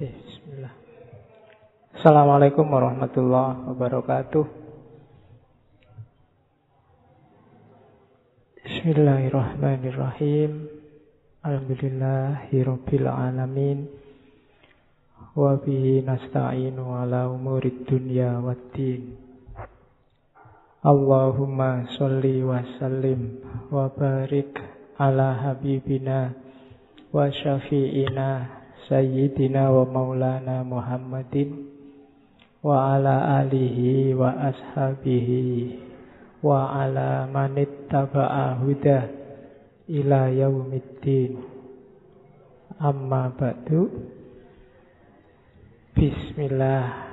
Bismillah. Assalamualaikum warahmatullahi wabarakatuh. Bismillahirrahmanirrahim. Alhamdulillahirabbil alamin. Wa bihi nasta'inu ala umurid dunya waddin. Allahumma sholli wa sallim wa barik ala habibina wa syafi'ina sayyidina wa maulana Muhammadin wa ala alihi wa ashabihi wa ala manittaba'a huda ila yaumiddin. Amma ba'du. Bismillah.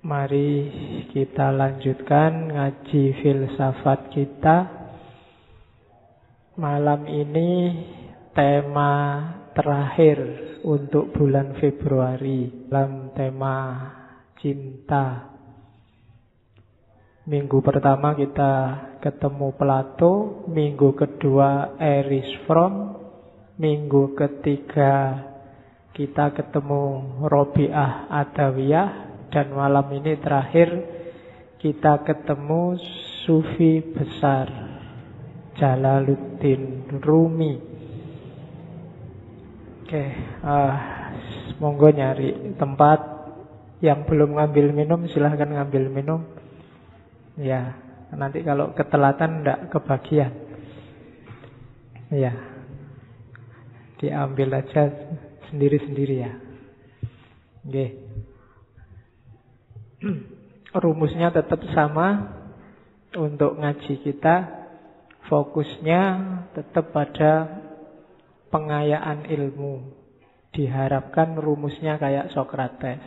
Mari kita lanjutkan ngaji filsafat kita. Malam ini tema terakhir untuk bulan Februari dalam tema cinta. Minggu pertama kita ketemu Plato, minggu kedua Erich Fromm, minggu ketiga kita ketemu Robiah Adawiyah dan malam ini terakhir kita ketemu Sufi besar Jalaluddin Rumi. Oke, uh, monggo nyari tempat yang belum ngambil minum silahkan ngambil minum. Ya, nanti kalau ketelatan ndak kebagian. Ya, diambil aja sendiri-sendiri ya. Oke. Rumusnya tetap sama untuk ngaji kita. Fokusnya tetap pada pengayaan ilmu. Diharapkan rumusnya kayak Sokrates.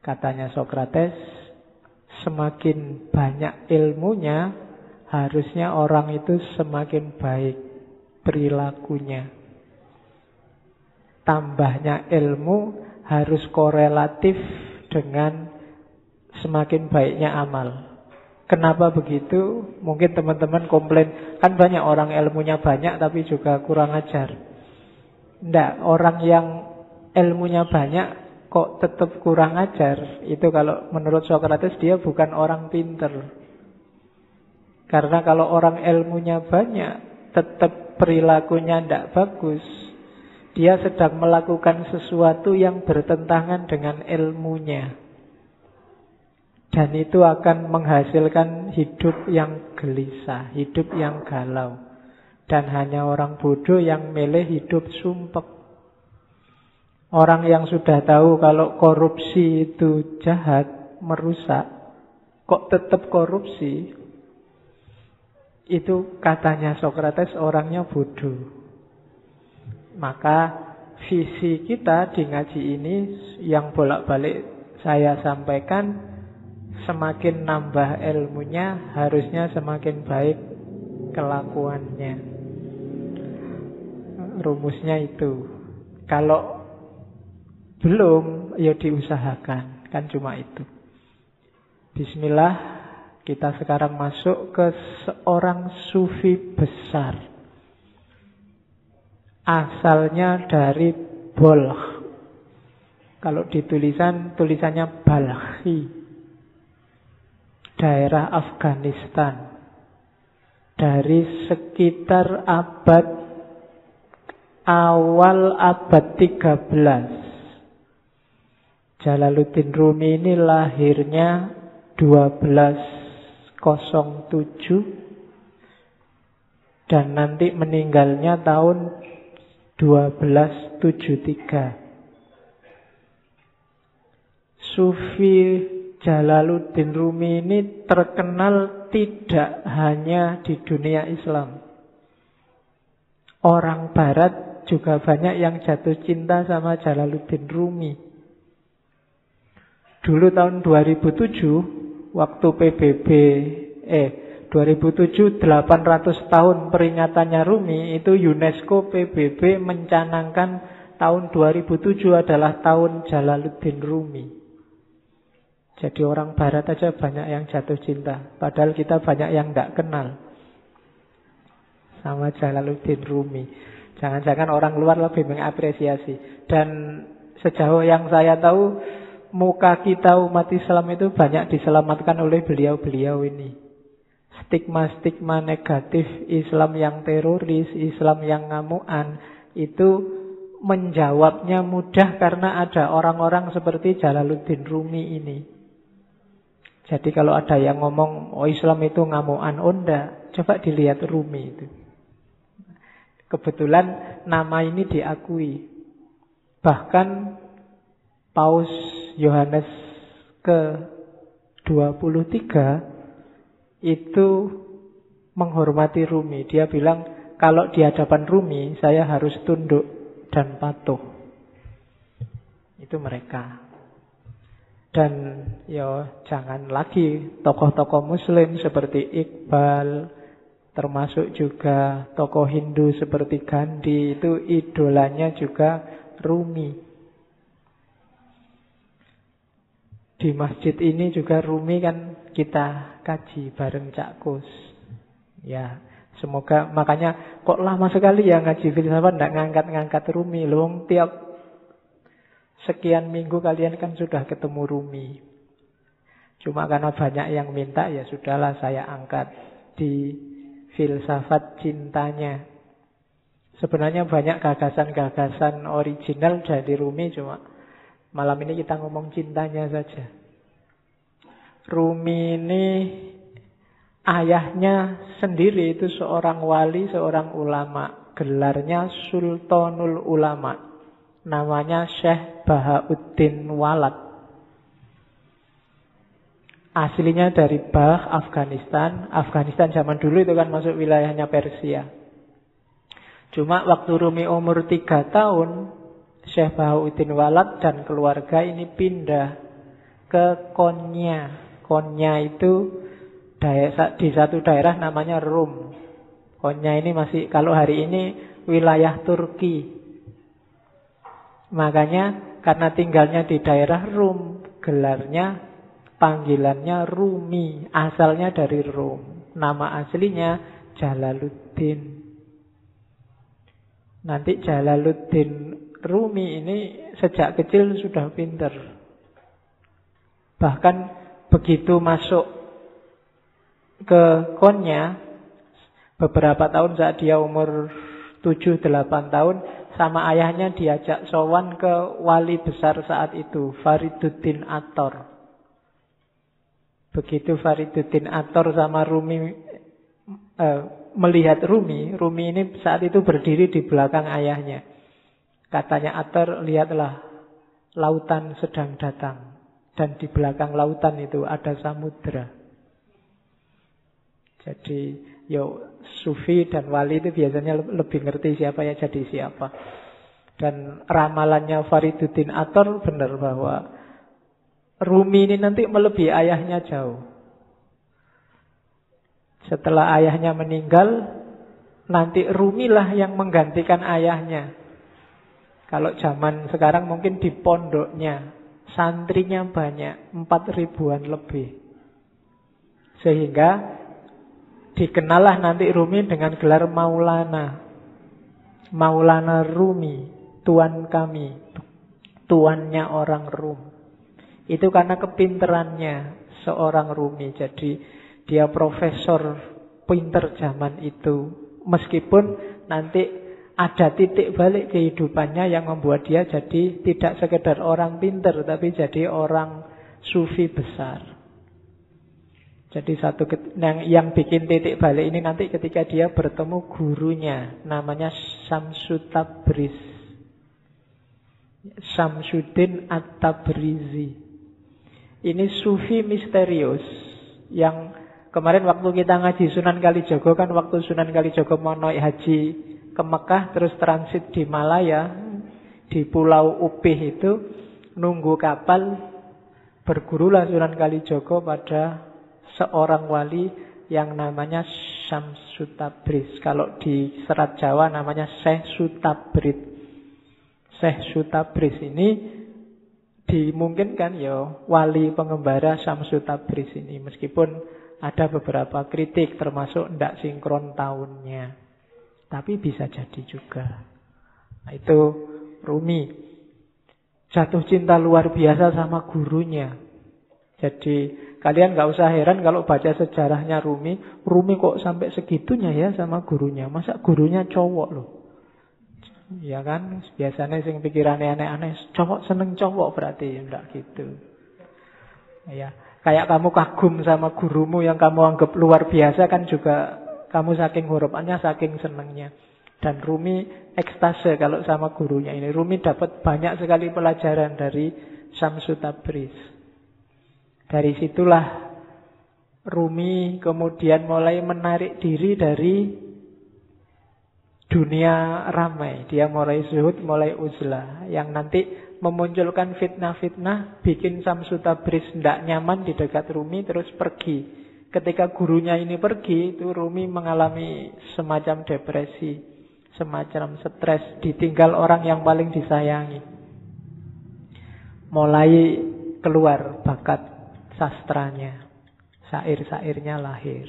Katanya Sokrates, semakin banyak ilmunya, harusnya orang itu semakin baik perilakunya. Tambahnya ilmu harus korelatif dengan semakin baiknya amal. Kenapa begitu? Mungkin teman-teman komplain, kan banyak orang ilmunya banyak tapi juga kurang ajar. Tidak, orang yang ilmunya banyak kok tetap kurang ajar. Itu kalau menurut Socrates dia bukan orang pinter. Karena kalau orang ilmunya banyak, tetap perilakunya tidak bagus. Dia sedang melakukan sesuatu yang bertentangan dengan ilmunya. Dan itu akan menghasilkan hidup yang gelisah, hidup yang galau. Dan hanya orang bodoh yang milih hidup sumpek. Orang yang sudah tahu kalau korupsi itu jahat, merusak, kok tetap korupsi? Itu katanya Socrates orangnya bodoh. Maka visi kita di ngaji ini yang bolak-balik saya sampaikan semakin nambah ilmunya, harusnya semakin baik kelakuannya. Rumusnya itu. Kalau belum, ya diusahakan. Kan cuma itu. Bismillah, kita sekarang masuk ke seorang sufi besar. Asalnya dari Bolh. Kalau ditulisan, tulisannya Balhi daerah Afghanistan dari sekitar abad awal abad 13. Jalaluddin Rumi ini lahirnya 1207 dan nanti meninggalnya tahun 1273. Sufi Jalaluddin Rumi ini terkenal tidak hanya di dunia Islam. Orang Barat juga banyak yang jatuh cinta sama Jalaluddin Rumi. Dulu tahun 2007, waktu PBB, eh 2007 800 tahun peringatannya Rumi, itu UNESCO PBB mencanangkan tahun 2007 adalah tahun Jalaluddin Rumi. Jadi orang barat aja banyak yang jatuh cinta. Padahal kita banyak yang tidak kenal. Sama Jalaluddin Rumi. Jangan-jangan orang luar lebih mengapresiasi. Dan Sejauh yang saya tahu, muka kita umat Islam itu banyak diselamatkan oleh beliau-beliau ini. Stigma-stigma negatif Islam yang teroris, Islam yang ngamuan, itu menjawabnya mudah karena ada orang-orang seperti Jalaluddin Rumi ini. Jadi kalau ada yang ngomong, oh Islam itu ngamuan, oh enggak. Coba dilihat Rumi itu. Kebetulan nama ini diakui. Bahkan Paus Yohanes ke-23 itu menghormati Rumi. Dia bilang, kalau di hadapan Rumi, saya harus tunduk dan patuh. Itu mereka. Dan ya jangan lagi tokoh-tokoh muslim seperti Iqbal, Termasuk juga tokoh Hindu seperti Gandhi itu idolanya juga Rumi. Di masjid ini juga Rumi kan kita kaji bareng Cak Kus. Ya, semoga makanya kok lama sekali ya ngaji filsafat ndak ngangkat-ngangkat Rumi. Loh, tiap sekian minggu kalian kan sudah ketemu Rumi. Cuma karena banyak yang minta ya sudahlah saya angkat di filsafat cintanya. Sebenarnya banyak gagasan-gagasan original dari Rumi cuma malam ini kita ngomong cintanya saja. Rumi ini ayahnya sendiri itu seorang wali, seorang ulama. Gelarnya Sultanul Ulama. Namanya Syekh Bahauddin Walad. Aslinya dari Bah, Afghanistan. Afghanistan zaman dulu itu kan masuk wilayahnya Persia. Cuma waktu Rumi umur tiga tahun, Syekh Bahauddin Walad dan keluarga ini pindah ke Konya. Konya itu di satu daerah namanya Rum. Konya ini masih, kalau hari ini wilayah Turki. Makanya karena tinggalnya di daerah Rum, gelarnya Panggilannya Rumi, asalnya dari Rum. Nama aslinya Jalaluddin. Nanti Jalaluddin Rumi ini sejak kecil sudah pinter. Bahkan begitu masuk ke Konya, beberapa tahun saat dia umur 7-8 tahun, sama ayahnya diajak sowan ke wali besar saat itu, Fariduddin Ator. Begitu Fariduddin Ator sama Rumi uh, melihat Rumi, Rumi ini saat itu berdiri di belakang ayahnya. Katanya Ator, lihatlah lautan sedang datang. Dan di belakang lautan itu ada samudra. Jadi, yo sufi dan wali itu biasanya lebih ngerti siapa ya jadi siapa. Dan ramalannya Fariduddin Ator benar bahwa Rumi ini nanti melebihi ayahnya jauh. Setelah ayahnya meninggal, nanti Rumilah yang menggantikan ayahnya. Kalau zaman sekarang mungkin di pondoknya, santrinya banyak, empat ribuan lebih. Sehingga dikenallah nanti Rumi dengan gelar Maulana. Maulana Rumi, tuan kami, tuannya orang Rum. Itu karena kepinterannya seorang Rumi. Jadi dia profesor pinter zaman itu. Meskipun nanti ada titik balik kehidupannya yang membuat dia jadi tidak sekedar orang pinter, tapi jadi orang sufi besar. Jadi satu yang, yang bikin titik balik ini nanti ketika dia bertemu gurunya, namanya Samsutabris. Samsudin At-Tabrizi. Ini sufi misterius yang kemarin waktu kita ngaji Sunan Kalijogo kan waktu Sunan Kalijogo mau naik haji ke Mekah terus transit di Malaya di Pulau Upih itu nunggu kapal bergurulah Sunan Kalijogo pada seorang wali yang namanya Syamsutabris. Kalau di Serat Jawa namanya Syekh Sutabrit. Syekh Sutabris ini dimungkinkan ya wali pengembara Samsu Tabris ini meskipun ada beberapa kritik termasuk tidak sinkron tahunnya tapi bisa jadi juga nah, itu Rumi Jatuh cinta luar biasa sama gurunya. Jadi kalian nggak usah heran kalau baca sejarahnya Rumi. Rumi kok sampai segitunya ya sama gurunya. Masa gurunya cowok loh. Ya kan, biasanya sing pikirannya aneh-aneh. Cowok seneng cowok berarti, enggak gitu. Ya, kayak kamu kagum sama gurumu yang kamu anggap luar biasa kan juga kamu saking harapannya, saking senengnya. Dan Rumi ekstase kalau sama gurunya ini. Rumi dapat banyak sekali pelajaran dari Syamsu Tabriz. Dari situlah Rumi kemudian mulai menarik diri dari dunia ramai. Dia mulai zuhud, mulai uzlah. Yang nanti memunculkan fitnah-fitnah, bikin Syamsu Tabriz tidak nyaman di dekat Rumi, terus pergi. Ketika gurunya ini pergi, itu Rumi mengalami semacam depresi semacam stres, ditinggal orang yang paling disayangi. Mulai keluar bakat sastranya, sair-sairnya lahir.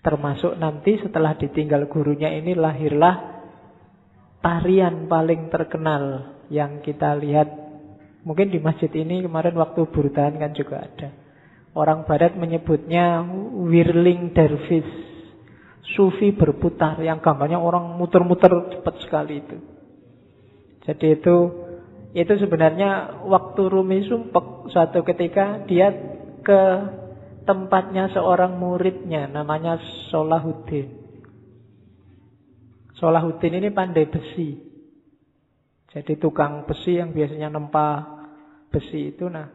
Termasuk nanti setelah ditinggal gurunya ini lahirlah tarian paling terkenal yang kita lihat mungkin di masjid ini kemarin waktu burdan kan juga ada. Orang barat menyebutnya whirling dervish sufi berputar yang gambarnya orang muter-muter cepat sekali itu. Jadi itu itu sebenarnya waktu Rumi sumpek suatu ketika dia ke tempatnya seorang muridnya namanya Solahuddin. Solahuddin ini pandai besi. Jadi tukang besi yang biasanya nempa besi itu nah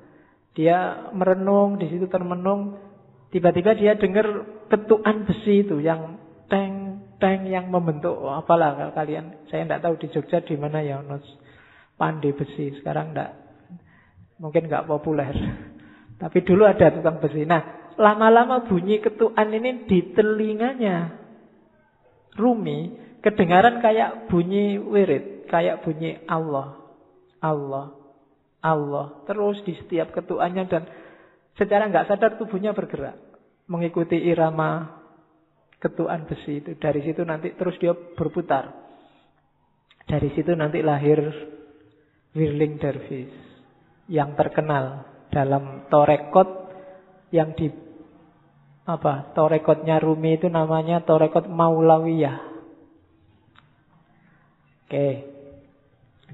dia merenung di situ termenung Tiba-tiba dia dengar ketukan besi itu yang teng teng yang membentuk oh, apalah kalian saya tidak tahu di Jogja di mana ya nos pandai besi sekarang tidak mungkin nggak populer. Tapi dulu ada tukang besi. Nah lama-lama bunyi ketukan ini di telinganya. Rumi kedengaran kayak bunyi wirid kayak bunyi Allah. Allah. Allah. Terus di setiap ketukannya dan Secara nggak sadar tubuhnya bergerak. Mengikuti irama ketuan besi itu. Dari situ nanti terus dia berputar. Dari situ nanti lahir Wirling Dervis. Yang terkenal dalam torekot yang di apa torekotnya Rumi itu namanya torekot Maulawiyah. Oke,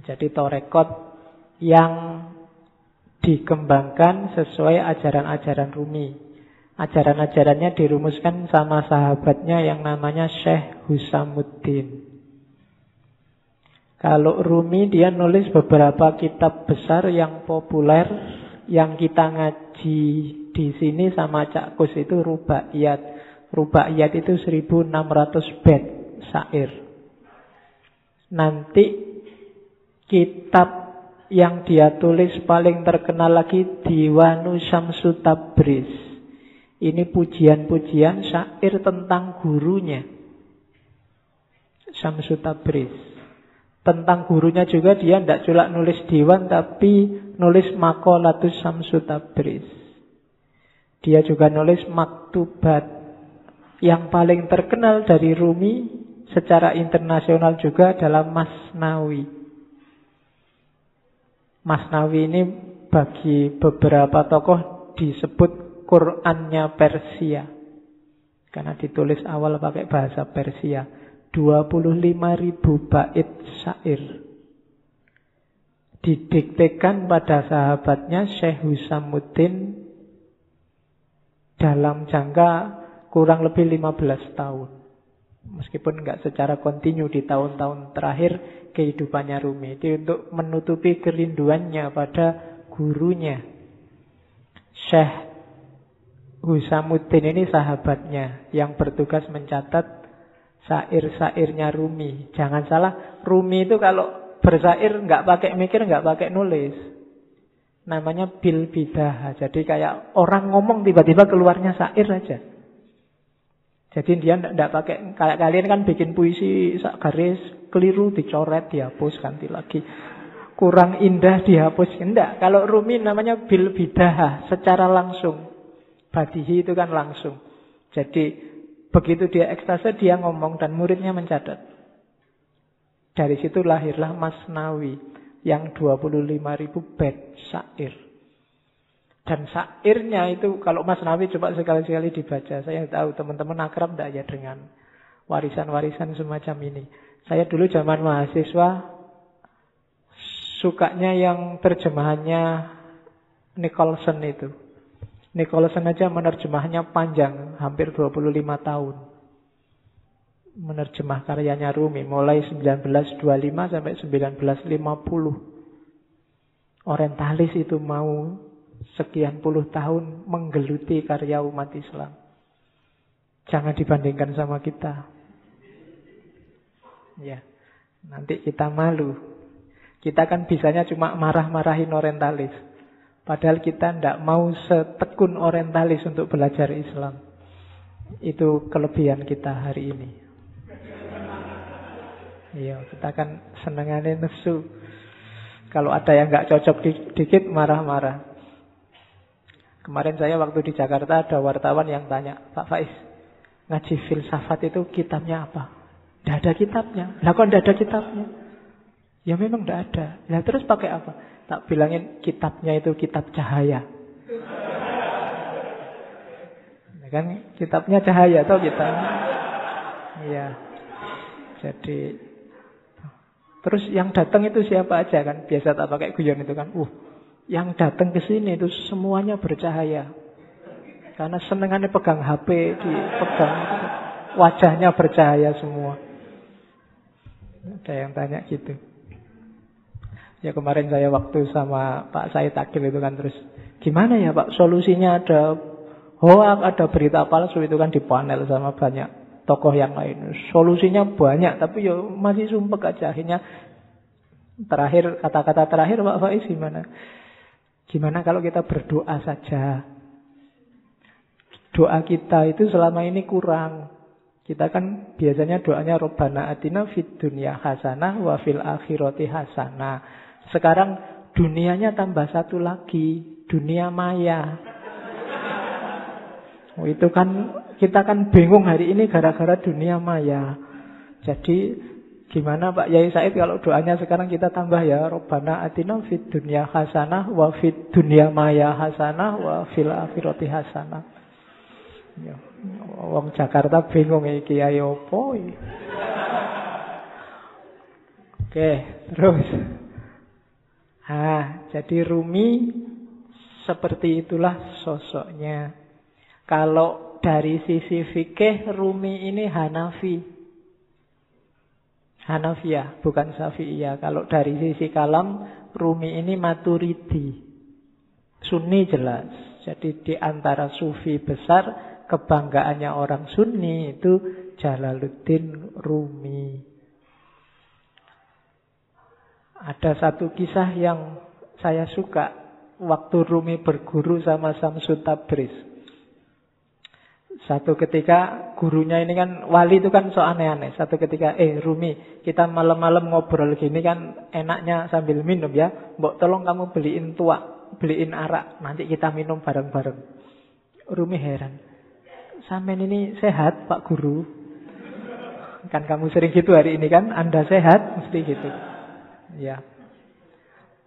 jadi torekot yang dikembangkan sesuai ajaran-ajaran Rumi. Ajaran-ajarannya dirumuskan sama sahabatnya yang namanya Syekh Husamuddin. Kalau Rumi dia nulis beberapa kitab besar yang populer yang kita ngaji di sini sama Cak Kus itu Rubaiyat. Rubaiyat itu 1600 bed syair. Nanti kitab yang dia tulis paling terkenal lagi Diwanu Syamsu Tabriz. Ini pujian-pujian syair tentang gurunya. Syamsu Tabriz. Tentang gurunya juga dia tidak cuma nulis diwan tapi nulis makolatus Tabriz. Dia juga nulis maktubat. Yang paling terkenal dari Rumi secara internasional juga adalah Masnawi. Mas Nawi ini bagi beberapa tokoh disebut Qurannya Persia. Karena ditulis awal pakai bahasa Persia. 25 ribu bait syair. Didiktekan pada sahabatnya Syekh Husamuddin dalam jangka kurang lebih 15 tahun. Meskipun nggak secara kontinu di tahun-tahun terakhir kehidupannya Rumi. Itu untuk menutupi kerinduannya pada gurunya. Syekh Husamuddin ini sahabatnya yang bertugas mencatat sair-sairnya Rumi. Jangan salah, Rumi itu kalau bersair nggak pakai mikir, nggak pakai nulis. Namanya bil bidah. Jadi kayak orang ngomong tiba-tiba keluarnya sair aja. Jadi dia tidak pakai kayak kalian kan bikin puisi garis keliru dicoret dihapus ganti lagi. Kurang indah dihapus. Tidak. Kalau Rumi namanya bil bidah secara langsung. Badihi itu kan langsung. Jadi begitu dia ekstase dia ngomong dan muridnya mencatat. Dari situ lahirlah Mas Nawi yang 25 ribu bed syair. Dan syairnya itu kalau Mas Nawi coba sekali-sekali dibaca. Saya tahu teman-teman akrab tidak ya dengan warisan-warisan semacam ini. Saya dulu zaman mahasiswa sukanya yang terjemahannya Nicholson itu. Nicholson aja menerjemahnya panjang, hampir 25 tahun. Menerjemah karyanya Rumi mulai 1925 sampai 1950. Orientalis itu mau sekian puluh tahun menggeluti karya umat Islam. Jangan dibandingkan sama kita. Ya, nanti kita malu. Kita kan bisanya cuma marah-marahin orientalis. Padahal kita tidak mau setekun orientalis untuk belajar Islam. Itu kelebihan kita hari ini. Iya, kita kan senengannya nesu. Kalau ada yang nggak cocok dikit marah-marah. Kemarin saya waktu di Jakarta ada wartawan yang tanya, Pak Faiz, ngaji filsafat itu kitabnya apa? Tidak ada kitabnya. Lah kok tidak ada kitabnya? Ya memang tidak ada. Lah terus pakai apa? Tak bilangin kitabnya itu kitab cahaya. Ya kan kitabnya cahaya atau kita? Iya. Jadi terus yang datang itu siapa aja kan? Biasa tak pakai guyon itu kan. Uh, yang datang ke sini itu semuanya bercahaya. Karena senengannya pegang HP, dipegang wajahnya bercahaya semua. Ada yang tanya gitu. Ya kemarin saya waktu sama Pak Said Akil itu kan terus gimana ya Pak solusinya ada hoak, ada berita palsu itu kan di panel sama banyak tokoh yang lain. Solusinya banyak tapi ya masih sumpek aja akhirnya terakhir kata-kata terakhir Pak Faiz gimana? Gimana kalau kita berdoa saja? Doa kita itu selama ini kurang. Kita kan biasanya doanya Robbana atina fid dunya hasanah wa fil akhirati hasanah. Sekarang dunianya tambah satu lagi, dunia maya. Oh, itu kan kita kan bingung hari ini gara-gara dunia maya. Jadi Gimana Pak Yai Said kalau doanya sekarang kita tambah ya Robbana atina fid dunya hasanah wa fid dunya maya hasanah wa fil akhirati hasanah. Ya, wong Jakarta bingung iki ayo opo Oke, terus. Ah, jadi Rumi seperti itulah sosoknya. Kalau dari sisi fikih Rumi ini Hanafi. Hanafiyah, bukan Syafi'iyah. Kalau dari sisi kalam, Rumi ini Maturidi. Sunni jelas. Jadi di antara sufi besar, kebanggaannya orang Sunni itu Jalaluddin Rumi. Ada satu kisah yang saya suka waktu Rumi berguru sama Samsud Tabriz. Satu ketika gurunya ini kan wali itu kan so aneh-aneh. Satu ketika eh Rumi kita malam-malam ngobrol gini kan enaknya sambil minum ya. Mbok tolong kamu beliin tua, beliin arak. Nanti kita minum bareng-bareng. Rumi heran. Sampai ini sehat Pak Guru. Kan kamu sering gitu hari ini kan. Anda sehat mesti gitu. Ya.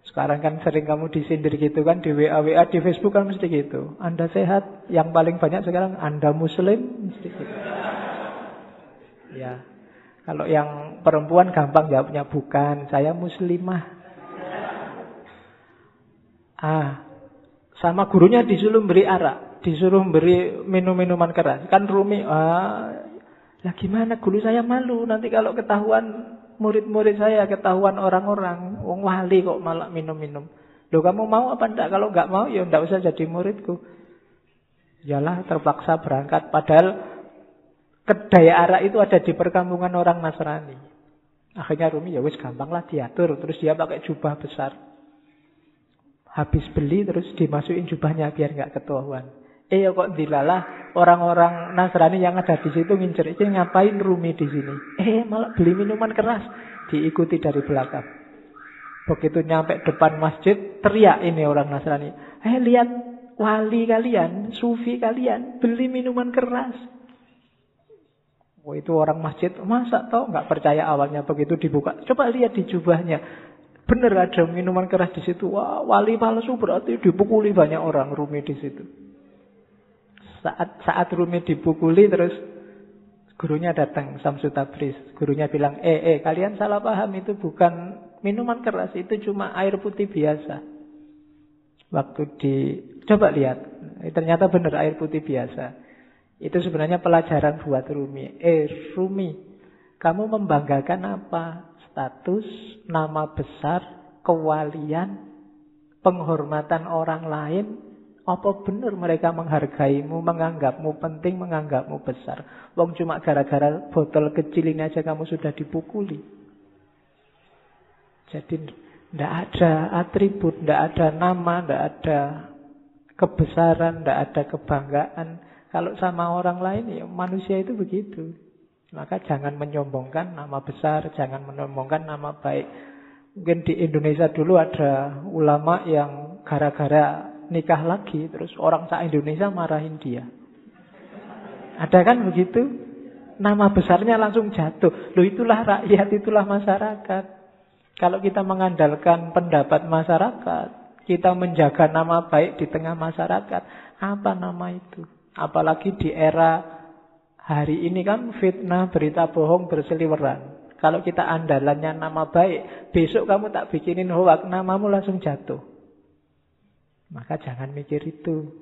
Sekarang kan sering kamu disindir gitu kan di WA WA di Facebook kan mesti gitu. Anda sehat, yang paling banyak sekarang Anda muslim mesti gitu. Ya. Kalau yang perempuan gampang jawabnya bukan, saya muslimah. Ah, sama gurunya disuruh beri arak, disuruh beri minum-minuman keras. Kan Rumi, ah, lah gimana guru saya malu nanti kalau ketahuan murid-murid saya ketahuan orang-orang, wong wali kok malah minum-minum. Loh kamu mau apa enggak? Kalau enggak mau ya enggak usah jadi muridku. Yalah terpaksa berangkat. Padahal kedai arak itu ada di perkampungan orang Nasrani. Akhirnya Rumi ya wis gampang lah diatur. Terus dia pakai jubah besar. Habis beli terus dimasukin jubahnya biar nggak ketahuan. Eh kok dilalah orang-orang Nasrani yang ada di situ ngincer ini ngapain Rumi di sini? Eh malah beli minuman keras diikuti dari belakang. Begitu nyampe depan masjid teriak ini orang Nasrani. Eh lihat wali kalian, sufi kalian beli minuman keras. Oh itu orang masjid masa tau nggak percaya awalnya begitu dibuka. Coba lihat di jubahnya Benar ada minuman keras di situ. Wah, wali palsu berarti dipukuli banyak orang Rumi di situ. Saat saat Rumi dipukuli terus gurunya datang Samsu Tabriz. Gurunya bilang, "Eh, eh, kalian salah paham itu bukan minuman keras, itu cuma air putih biasa." Waktu di coba lihat, ternyata benar air putih biasa. Itu sebenarnya pelajaran buat Rumi. Eh, Rumi, kamu membanggakan apa? status, nama besar, kewalian, penghormatan orang lain, apa benar mereka menghargaimu, menganggapmu penting, menganggapmu besar? Wong cuma gara-gara botol kecil ini aja kamu sudah dipukuli. Jadi tidak ada atribut, tidak ada nama, tidak ada kebesaran, tidak ada kebanggaan. Kalau sama orang lain ya manusia itu begitu. Maka jangan menyombongkan nama besar, jangan menyombongkan nama baik. Mungkin di Indonesia dulu ada ulama yang gara-gara nikah lagi, terus orang sa Indonesia marahin dia. Ada kan begitu? Nama besarnya langsung jatuh. Loh itulah rakyat, itulah masyarakat. Kalau kita mengandalkan pendapat masyarakat, kita menjaga nama baik di tengah masyarakat, apa nama itu? Apalagi di era Hari ini kan fitnah, berita bohong berseliweran. Kalau kita andalannya nama baik, besok kamu tak bikinin hoak, namamu langsung jatuh. Maka jangan mikir itu.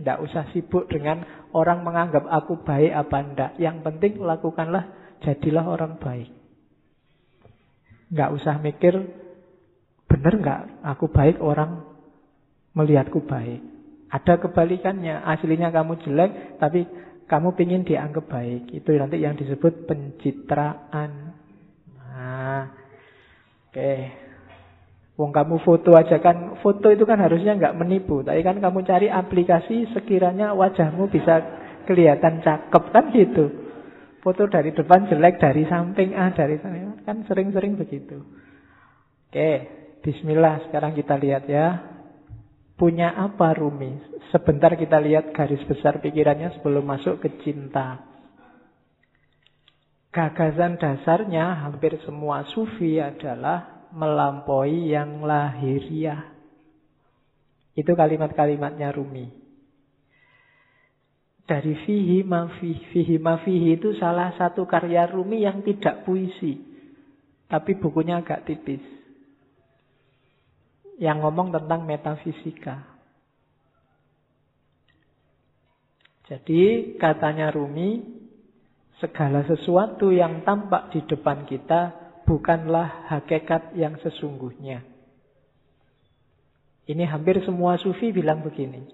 Tidak usah sibuk dengan orang menganggap aku baik apa enggak. Yang penting lakukanlah, jadilah orang baik. Nggak usah mikir, benar nggak aku baik orang melihatku baik. Ada kebalikannya, aslinya kamu jelek, tapi kamu ingin dianggap baik. Itu nanti yang disebut pencitraan. Nah, oke. Okay. Wong kamu foto aja kan, foto itu kan harusnya nggak menipu. Tapi kan kamu cari aplikasi sekiranya wajahmu bisa kelihatan cakep kan gitu. Foto dari depan jelek, dari samping ah, dari sana kan sering-sering begitu. Oke, Bismillah. Sekarang kita lihat ya. Punya apa Rumi? Sebentar kita lihat garis besar pikirannya sebelum masuk ke cinta. Gagasan dasarnya hampir semua sufi adalah melampaui yang lahiriah. Itu kalimat-kalimatnya Rumi. Dari fihi mafihi, fihi mafihi itu salah satu karya Rumi yang tidak puisi. Tapi bukunya agak tipis yang ngomong tentang metafisika. Jadi katanya Rumi, segala sesuatu yang tampak di depan kita bukanlah hakikat yang sesungguhnya. Ini hampir semua sufi bilang begini.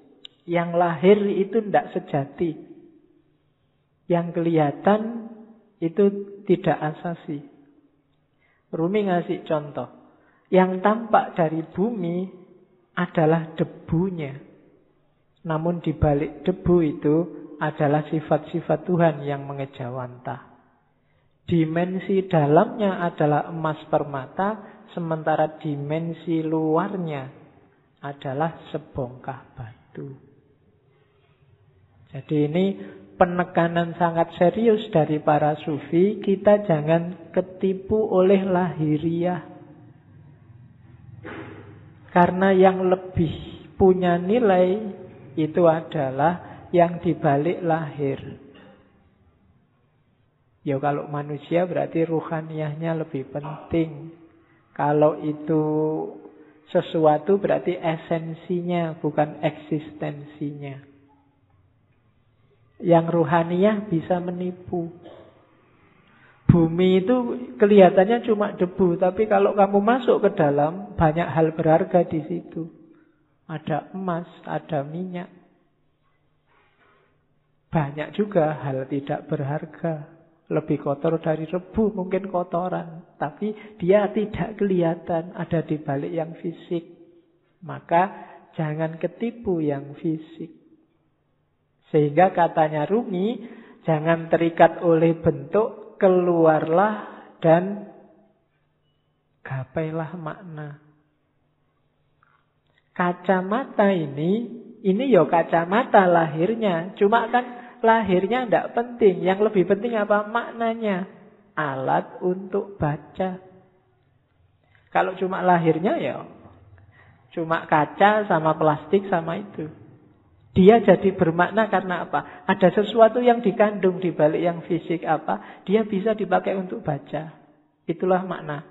Yang lahir itu tidak sejati. Yang kelihatan itu tidak asasi. Rumi ngasih contoh. Yang tampak dari bumi adalah debunya. Namun di balik debu itu adalah sifat-sifat Tuhan yang mengejawantah. Dimensi dalamnya adalah emas permata, sementara dimensi luarnya adalah sebongkah batu. Jadi ini penekanan sangat serius dari para sufi, kita jangan ketipu oleh lahiriah karena yang lebih punya nilai itu adalah yang dibalik lahir. Ya kalau manusia berarti ruhaniahnya lebih penting. Kalau itu sesuatu berarti esensinya bukan eksistensinya. Yang ruhaniah bisa menipu. Bumi itu kelihatannya cuma debu, tapi kalau kamu masuk ke dalam, banyak hal berharga di situ. Ada emas, ada minyak. Banyak juga hal tidak berharga. Lebih kotor dari rebu, mungkin kotoran. Tapi dia tidak kelihatan, ada di balik yang fisik. Maka jangan ketipu yang fisik. Sehingga katanya Rumi, jangan terikat oleh bentuk, keluarlah dan gapailah makna. Kacamata ini, ini ya kacamata lahirnya. Cuma kan lahirnya tidak penting. Yang lebih penting apa? Maknanya. Alat untuk baca. Kalau cuma lahirnya ya cuma kaca sama plastik sama itu. Dia jadi bermakna karena apa? Ada sesuatu yang dikandung di balik yang fisik apa? Dia bisa dipakai untuk baca. Itulah makna.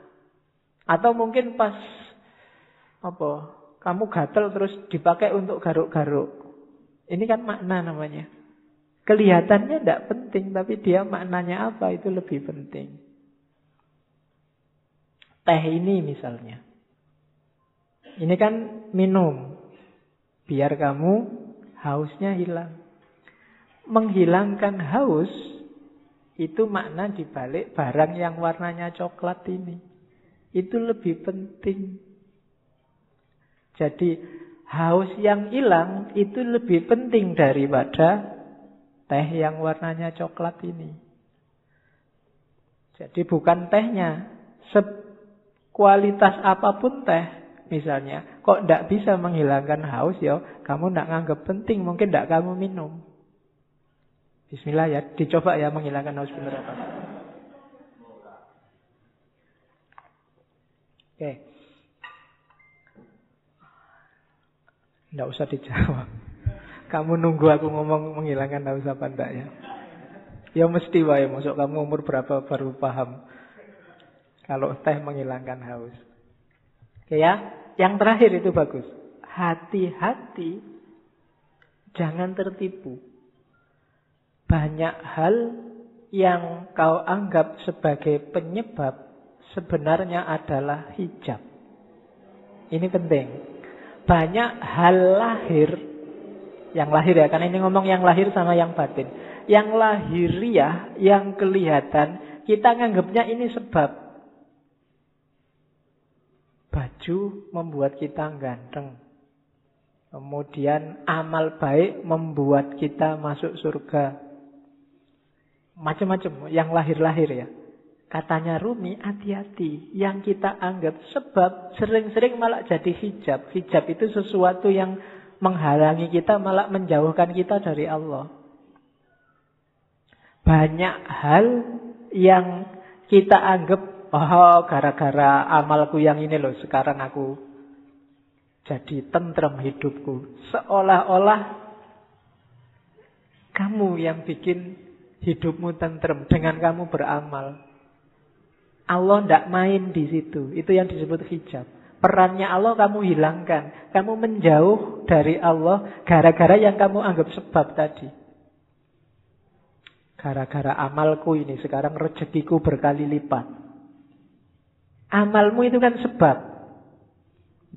Atau mungkin pas apa? Kamu gatel terus dipakai untuk garuk-garuk. Ini kan makna namanya. Kelihatannya tidak penting, tapi dia maknanya apa itu lebih penting. Teh ini misalnya. Ini kan minum. Biar kamu hausnya hilang. Menghilangkan haus itu makna dibalik barang yang warnanya coklat ini. Itu lebih penting. Jadi haus yang hilang itu lebih penting daripada teh yang warnanya coklat ini. Jadi bukan tehnya, kualitas apa pun teh misalnya, kok tidak bisa menghilangkan haus ya, kamu tidak nganggap penting, mungkin tidak kamu minum. Bismillah ya, dicoba ya menghilangkan haus benar apa. Oke. Tidak usah dijawab. Kamu nunggu aku ngomong menghilangkan haus apa enggak ya? Ya mesti wae, masuk kamu umur berapa baru paham. Kalau teh menghilangkan haus. Oke ya, yang terakhir itu bagus. Hati-hati jangan tertipu. Banyak hal yang kau anggap sebagai penyebab sebenarnya adalah hijab. Ini penting. Banyak hal lahir yang lahir ya, karena ini ngomong yang lahir sama yang batin. Yang lahiriah, yang kelihatan, kita nganggapnya ini sebab. Baju membuat kita ganteng. Kemudian amal baik membuat kita masuk surga. Macam-macam yang lahir-lahir ya. Katanya Rumi, hati-hati. Yang kita anggap sebab sering-sering malah jadi hijab. Hijab itu sesuatu yang menghalangi kita, malah menjauhkan kita dari Allah. Banyak hal yang kita anggap Oh, gara-gara amalku yang ini loh, sekarang aku jadi tentrem hidupku. Seolah-olah kamu yang bikin hidupmu tentrem dengan kamu beramal. Allah tidak main di situ. Itu yang disebut hijab. Perannya Allah kamu hilangkan. Kamu menjauh dari Allah gara-gara yang kamu anggap sebab tadi. Gara-gara amalku ini sekarang rezekiku berkali lipat. Amalmu itu kan sebab.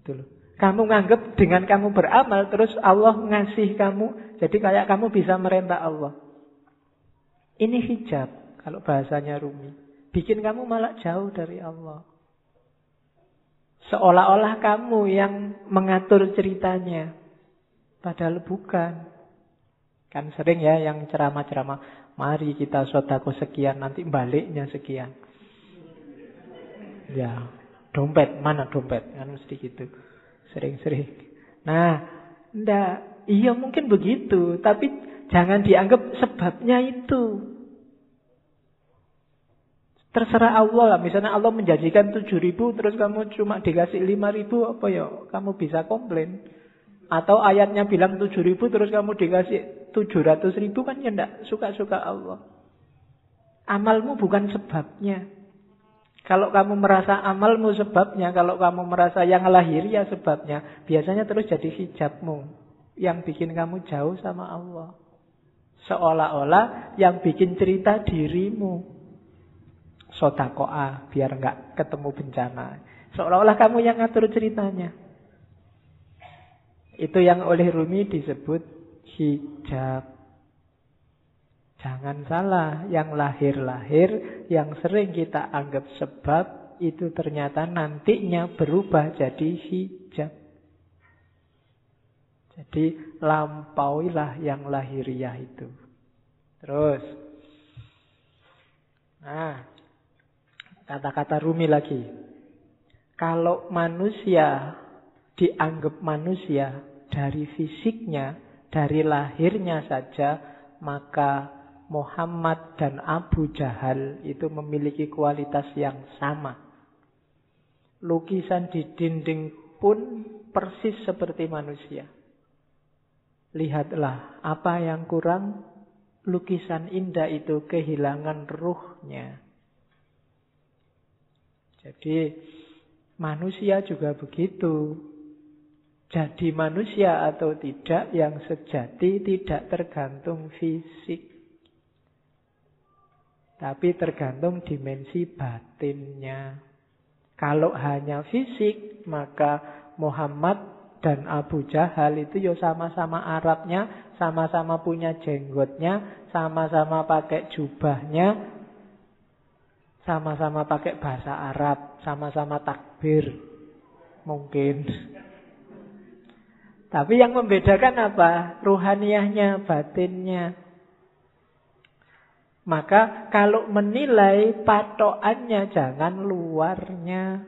Itu loh. Kamu nganggap dengan kamu beramal terus Allah ngasih kamu. Jadi kayak kamu bisa merentah Allah. Ini hijab kalau bahasanya Rumi. Bikin kamu malah jauh dari Allah. Seolah-olah kamu yang mengatur ceritanya. Padahal bukan. Kan sering ya yang ceramah-ceramah. Mari kita sodako sekian, nanti baliknya sekian. Ya, dompet, mana dompet? Kan mesti gitu. Sering-sering. Nah, ndak, iya mungkin begitu, tapi jangan dianggap sebabnya itu. Terserah Allah lah. Misalnya Allah menjanjikan tujuh ribu, terus kamu cuma dikasih lima ribu, apa ya? Kamu bisa komplain. Atau ayatnya bilang tujuh ribu, terus kamu dikasih tujuh ratus ribu, kan ya enggak suka-suka Allah. Amalmu bukan sebabnya. Kalau kamu merasa amalmu sebabnya, kalau kamu merasa yang lahir ya sebabnya, biasanya terus jadi hijabmu yang bikin kamu jauh sama Allah. Seolah-olah yang bikin cerita dirimu. Sodakoa, biar nggak ketemu bencana. Seolah-olah kamu yang ngatur ceritanya. Itu yang oleh Rumi disebut hijab. Jangan salah, yang lahir-lahir, yang sering kita anggap sebab, itu ternyata nantinya berubah jadi hijab. Jadi lampauilah yang lahiriah itu. Terus. Nah, kata-kata Rumi lagi. Kalau manusia dianggap manusia dari fisiknya, dari lahirnya saja, maka Muhammad dan Abu Jahal itu memiliki kualitas yang sama. Lukisan di dinding pun persis seperti manusia. Lihatlah apa yang kurang lukisan indah itu kehilangan ruhnya. Jadi manusia juga begitu. Jadi manusia atau tidak yang sejati tidak tergantung fisik. Tapi tergantung dimensi batinnya. Kalau hanya fisik, maka Muhammad dan Abu Jahal itu ya sama-sama Arabnya, sama-sama punya jenggotnya, sama-sama pakai jubahnya, sama-sama pakai bahasa Arab, sama-sama takbir. Mungkin. Tapi yang membedakan apa? Ruhaniyahnya, batinnya. Maka kalau menilai patokannya jangan luarnya.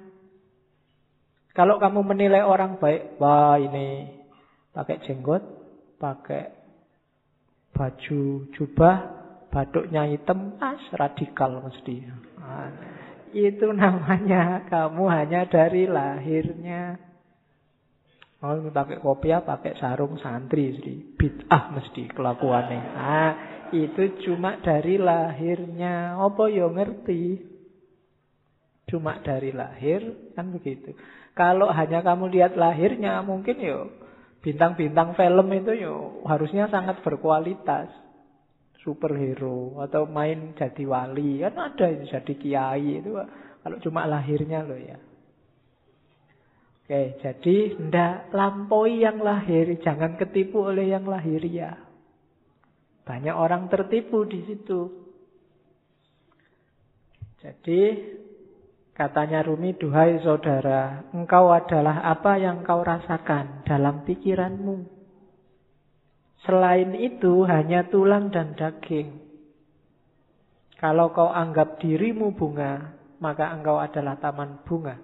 Kalau kamu menilai orang baik, wah ini pakai jenggot, pakai baju jubah, baduknya hitam, as radikal mesti. Itu namanya kamu hanya dari lahirnya. Oh, pakai kopiah, pakai sarung santri, mesti bid'ah mesti kelakuannya. Nah, itu cuma dari lahirnya. Apa yo ngerti? Cuma dari lahir kan begitu. Kalau hanya kamu lihat lahirnya mungkin yo bintang-bintang film itu yo harusnya sangat berkualitas. Superhero atau main jadi wali kan ada itu jadi kiai itu kalau cuma lahirnya loh ya. Oke, jadi ndak lampaui yang lahir, jangan ketipu oleh yang lahir ya. Banyak orang tertipu di situ. Jadi katanya Rumi, duhai saudara, engkau adalah apa yang kau rasakan dalam pikiranmu. Selain itu hanya tulang dan daging. Kalau kau anggap dirimu bunga, maka engkau adalah taman bunga.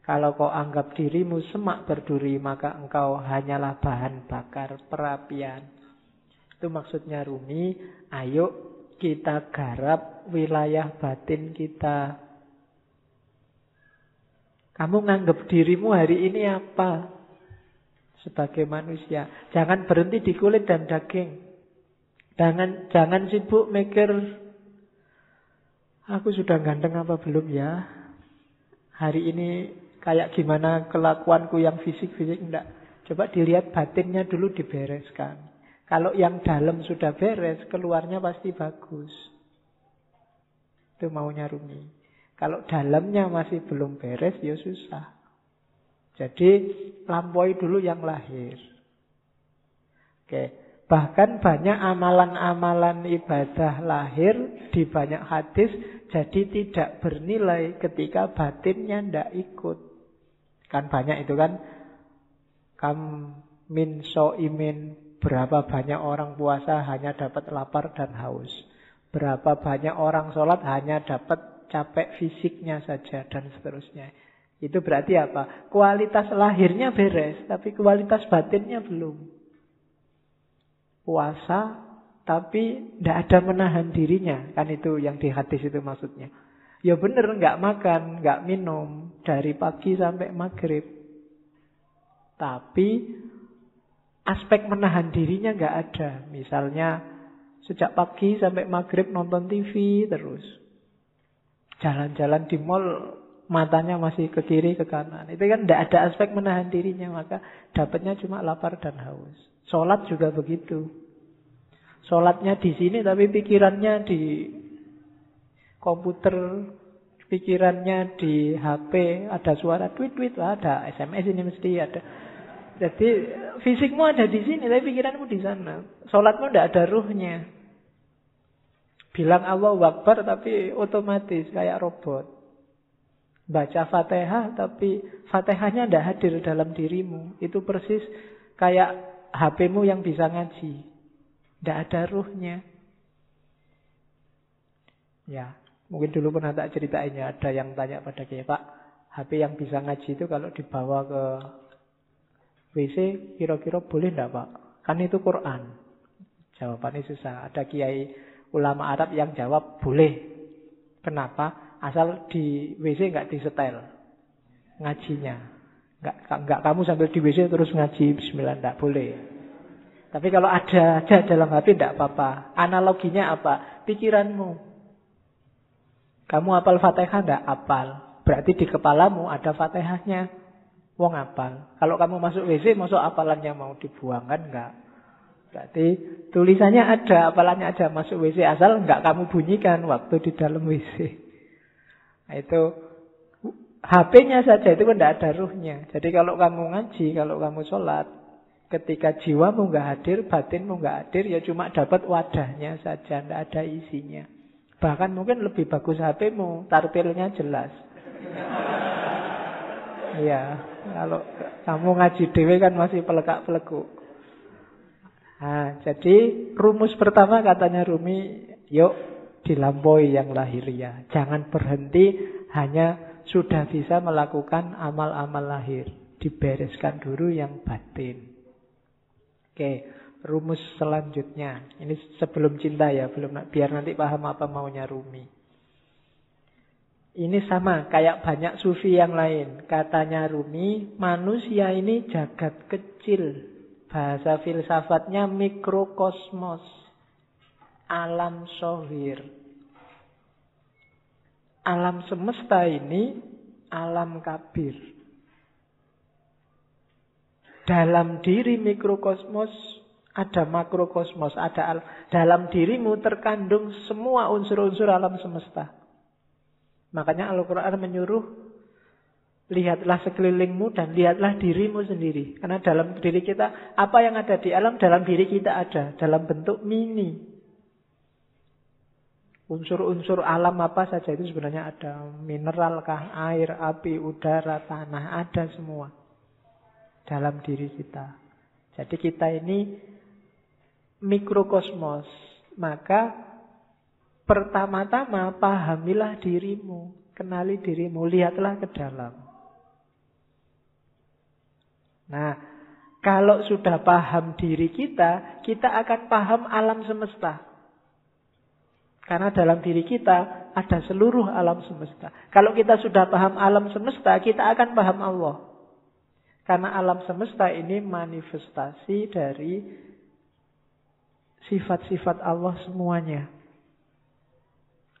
Kalau kau anggap dirimu semak berduri, maka engkau hanyalah bahan bakar perapian. Itu maksudnya Rumi, ayo kita garap wilayah batin kita. Kamu nganggap dirimu hari ini apa? Sebagai manusia. Jangan berhenti di kulit dan daging. Jangan, jangan sibuk mikir, aku sudah ganteng apa belum ya? Hari ini kayak gimana kelakuanku yang fisik-fisik enggak. Coba dilihat batinnya dulu dibereskan. Kalau yang dalam sudah beres, keluarnya pasti bagus. Itu maunya Rumi. Kalau dalamnya masih belum beres, ya susah. Jadi lampaui dulu yang lahir. Oke. Bahkan banyak amalan-amalan ibadah lahir di banyak hadis jadi tidak bernilai ketika batinnya tidak ikut. Kan banyak itu kan. Kam min so imin Berapa banyak orang puasa hanya dapat lapar dan haus. Berapa banyak orang sholat hanya dapat capek fisiknya saja dan seterusnya. Itu berarti apa? Kualitas lahirnya beres, tapi kualitas batinnya belum. Puasa, tapi tidak ada menahan dirinya. Kan itu yang di hadis itu maksudnya. Ya benar, nggak makan, nggak minum dari pagi sampai maghrib. Tapi aspek menahan dirinya nggak ada. Misalnya sejak pagi sampai maghrib nonton TV terus. Jalan-jalan di mall matanya masih ke kiri ke kanan. Itu kan tidak ada aspek menahan dirinya maka dapatnya cuma lapar dan haus. Sholat juga begitu. Sholatnya di sini tapi pikirannya di komputer, pikirannya di HP, ada suara tweet-tweet, ada SMS ini mesti ada. Jadi fisikmu ada di sini, tapi pikiranmu di sana. Sholatmu tidak ada ruhnya. Bilang Allah Akbar tapi otomatis kayak robot. Baca fatihah tapi fatihahnya tidak hadir dalam dirimu. Itu persis kayak HPmu yang bisa ngaji. Tidak ada ruhnya. Ya, mungkin dulu pernah tak ceritainnya. Ada yang tanya pada saya, Pak, HP yang bisa ngaji itu kalau dibawa ke WC kira-kira boleh enggak Pak? Kan itu Quran. Jawabannya susah. Ada kiai ulama Arab yang jawab boleh. Kenapa? Asal di WC enggak disetel. ngajinya. Enggak, enggak kamu sambil di WC terus ngaji bismillah, enggak boleh. Tapi kalau ada aja dalam hati enggak apa-apa. Analoginya apa? Pikiranmu. Kamu apal Fatihah enggak apal. Berarti di kepalamu ada Fatihahnya. Wong apal. Kalau kamu masuk WC, masuk apalannya mau dibuang kan enggak? Berarti tulisannya ada, apalannya ada masuk WC asal enggak kamu bunyikan waktu di dalam WC. Nah, itu HP-nya saja itu kan tidak ada ruhnya. Jadi kalau kamu ngaji, kalau kamu sholat, ketika jiwamu nggak hadir, batinmu nggak hadir, ya cuma dapat wadahnya saja, tidak ada isinya. Bahkan mungkin lebih bagus HP-mu, tarpilnya jelas. Iya, kalau kamu ngaji dewe kan masih pelekak-pelekuk. Nah, jadi rumus pertama katanya Rumi, yuk dilampaui yang lahiriah. Jangan berhenti hanya sudah bisa melakukan amal-amal lahir. Dibereskan dulu yang batin. Oke, rumus selanjutnya. Ini sebelum cinta ya, belum biar nanti paham apa maunya Rumi. Ini sama kayak banyak sufi yang lain. Katanya Rumi, manusia ini jagat kecil. Bahasa filsafatnya mikrokosmos. Alam sohir. Alam semesta ini alam kabir. Dalam diri mikrokosmos ada makrokosmos, ada al dalam dirimu terkandung semua unsur-unsur alam semesta. Makanya Al-Quran menyuruh Lihatlah sekelilingmu dan lihatlah dirimu sendiri. Karena dalam diri kita, apa yang ada di alam, dalam diri kita ada. Dalam bentuk mini. Unsur-unsur alam apa saja itu sebenarnya ada. Mineralkah, air, api, udara, tanah, ada semua. Dalam diri kita. Jadi kita ini mikrokosmos. Maka pertama-tama pahamilah dirimu. Kenali dirimu, lihatlah ke dalam. Nah, kalau sudah paham diri kita, kita akan paham alam semesta. Karena dalam diri kita ada seluruh alam semesta. Kalau kita sudah paham alam semesta, kita akan paham Allah. Karena alam semesta ini manifestasi dari sifat-sifat Allah semuanya.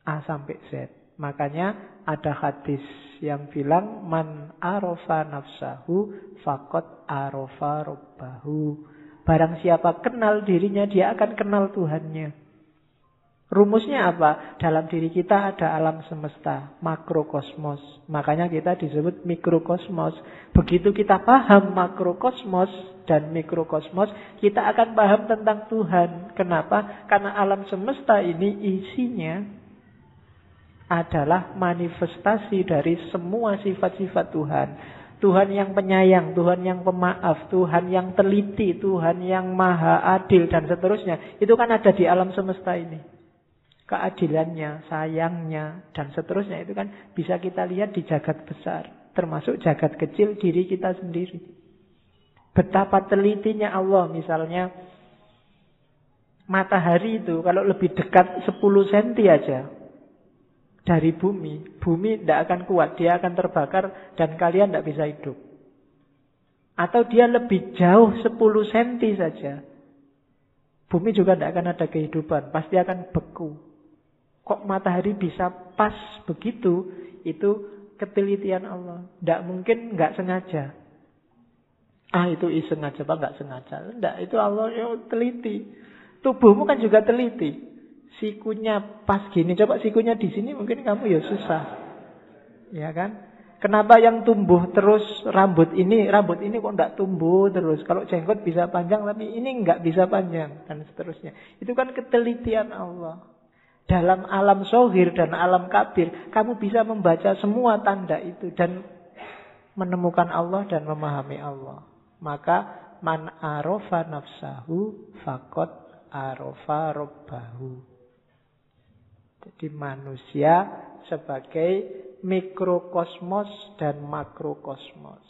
A sampai Z. Makanya ada hadis yang bilang man arofa nafsahu fakot arofa robbahu. Barang siapa kenal dirinya, dia akan kenal Tuhannya. Rumusnya apa? Dalam diri kita ada alam semesta, makrokosmos. Makanya kita disebut mikrokosmos. Begitu kita paham makrokosmos dan mikrokosmos, kita akan paham tentang Tuhan. Kenapa? Karena alam semesta ini isinya adalah manifestasi dari semua sifat-sifat Tuhan. Tuhan yang penyayang, Tuhan yang pemaaf, Tuhan yang teliti, Tuhan yang maha adil, dan seterusnya. Itu kan ada di alam semesta ini. Keadilannya, sayangnya, dan seterusnya itu kan bisa kita lihat di jagat besar. Termasuk jagat kecil diri kita sendiri. Betapa telitinya Allah misalnya matahari itu kalau lebih dekat 10 cm aja dari bumi, bumi tidak akan kuat, dia akan terbakar dan kalian tidak bisa hidup. Atau dia lebih jauh 10 cm saja. Bumi juga tidak akan ada kehidupan, pasti akan beku. Kok matahari bisa pas begitu? Itu ketelitian Allah. Tidak mungkin nggak sengaja. Ah itu iseng aja, Pak, nggak sengaja. Tidak, itu Allah yang teliti. Tubuhmu kan juga teliti sikunya pas gini, coba sikunya di sini mungkin kamu ya susah. Ya kan? Kenapa yang tumbuh terus rambut ini, rambut ini kok enggak tumbuh terus? Kalau jenggot bisa panjang tapi ini enggak bisa panjang dan seterusnya. Itu kan ketelitian Allah. Dalam alam sohir dan alam kabir, kamu bisa membaca semua tanda itu dan menemukan Allah dan memahami Allah. Maka man arofa nafsahu fakot arofa robbahu. Jadi manusia sebagai mikrokosmos dan makrokosmos.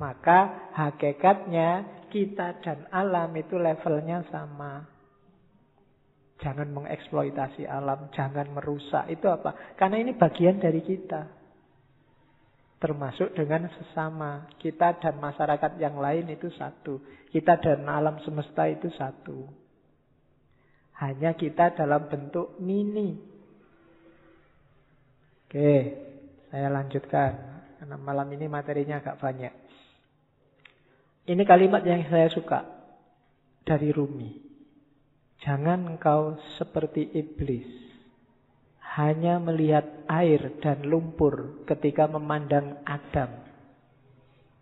Maka hakikatnya kita dan alam itu levelnya sama. Jangan mengeksploitasi alam, jangan merusak. Itu apa? Karena ini bagian dari kita. Termasuk dengan sesama. Kita dan masyarakat yang lain itu satu. Kita dan alam semesta itu satu. Hanya kita dalam bentuk mini. Oke, saya lanjutkan. Karena malam ini materinya agak banyak. Ini kalimat yang saya suka dari Rumi. Jangan engkau seperti iblis hanya melihat air dan lumpur ketika memandang Adam.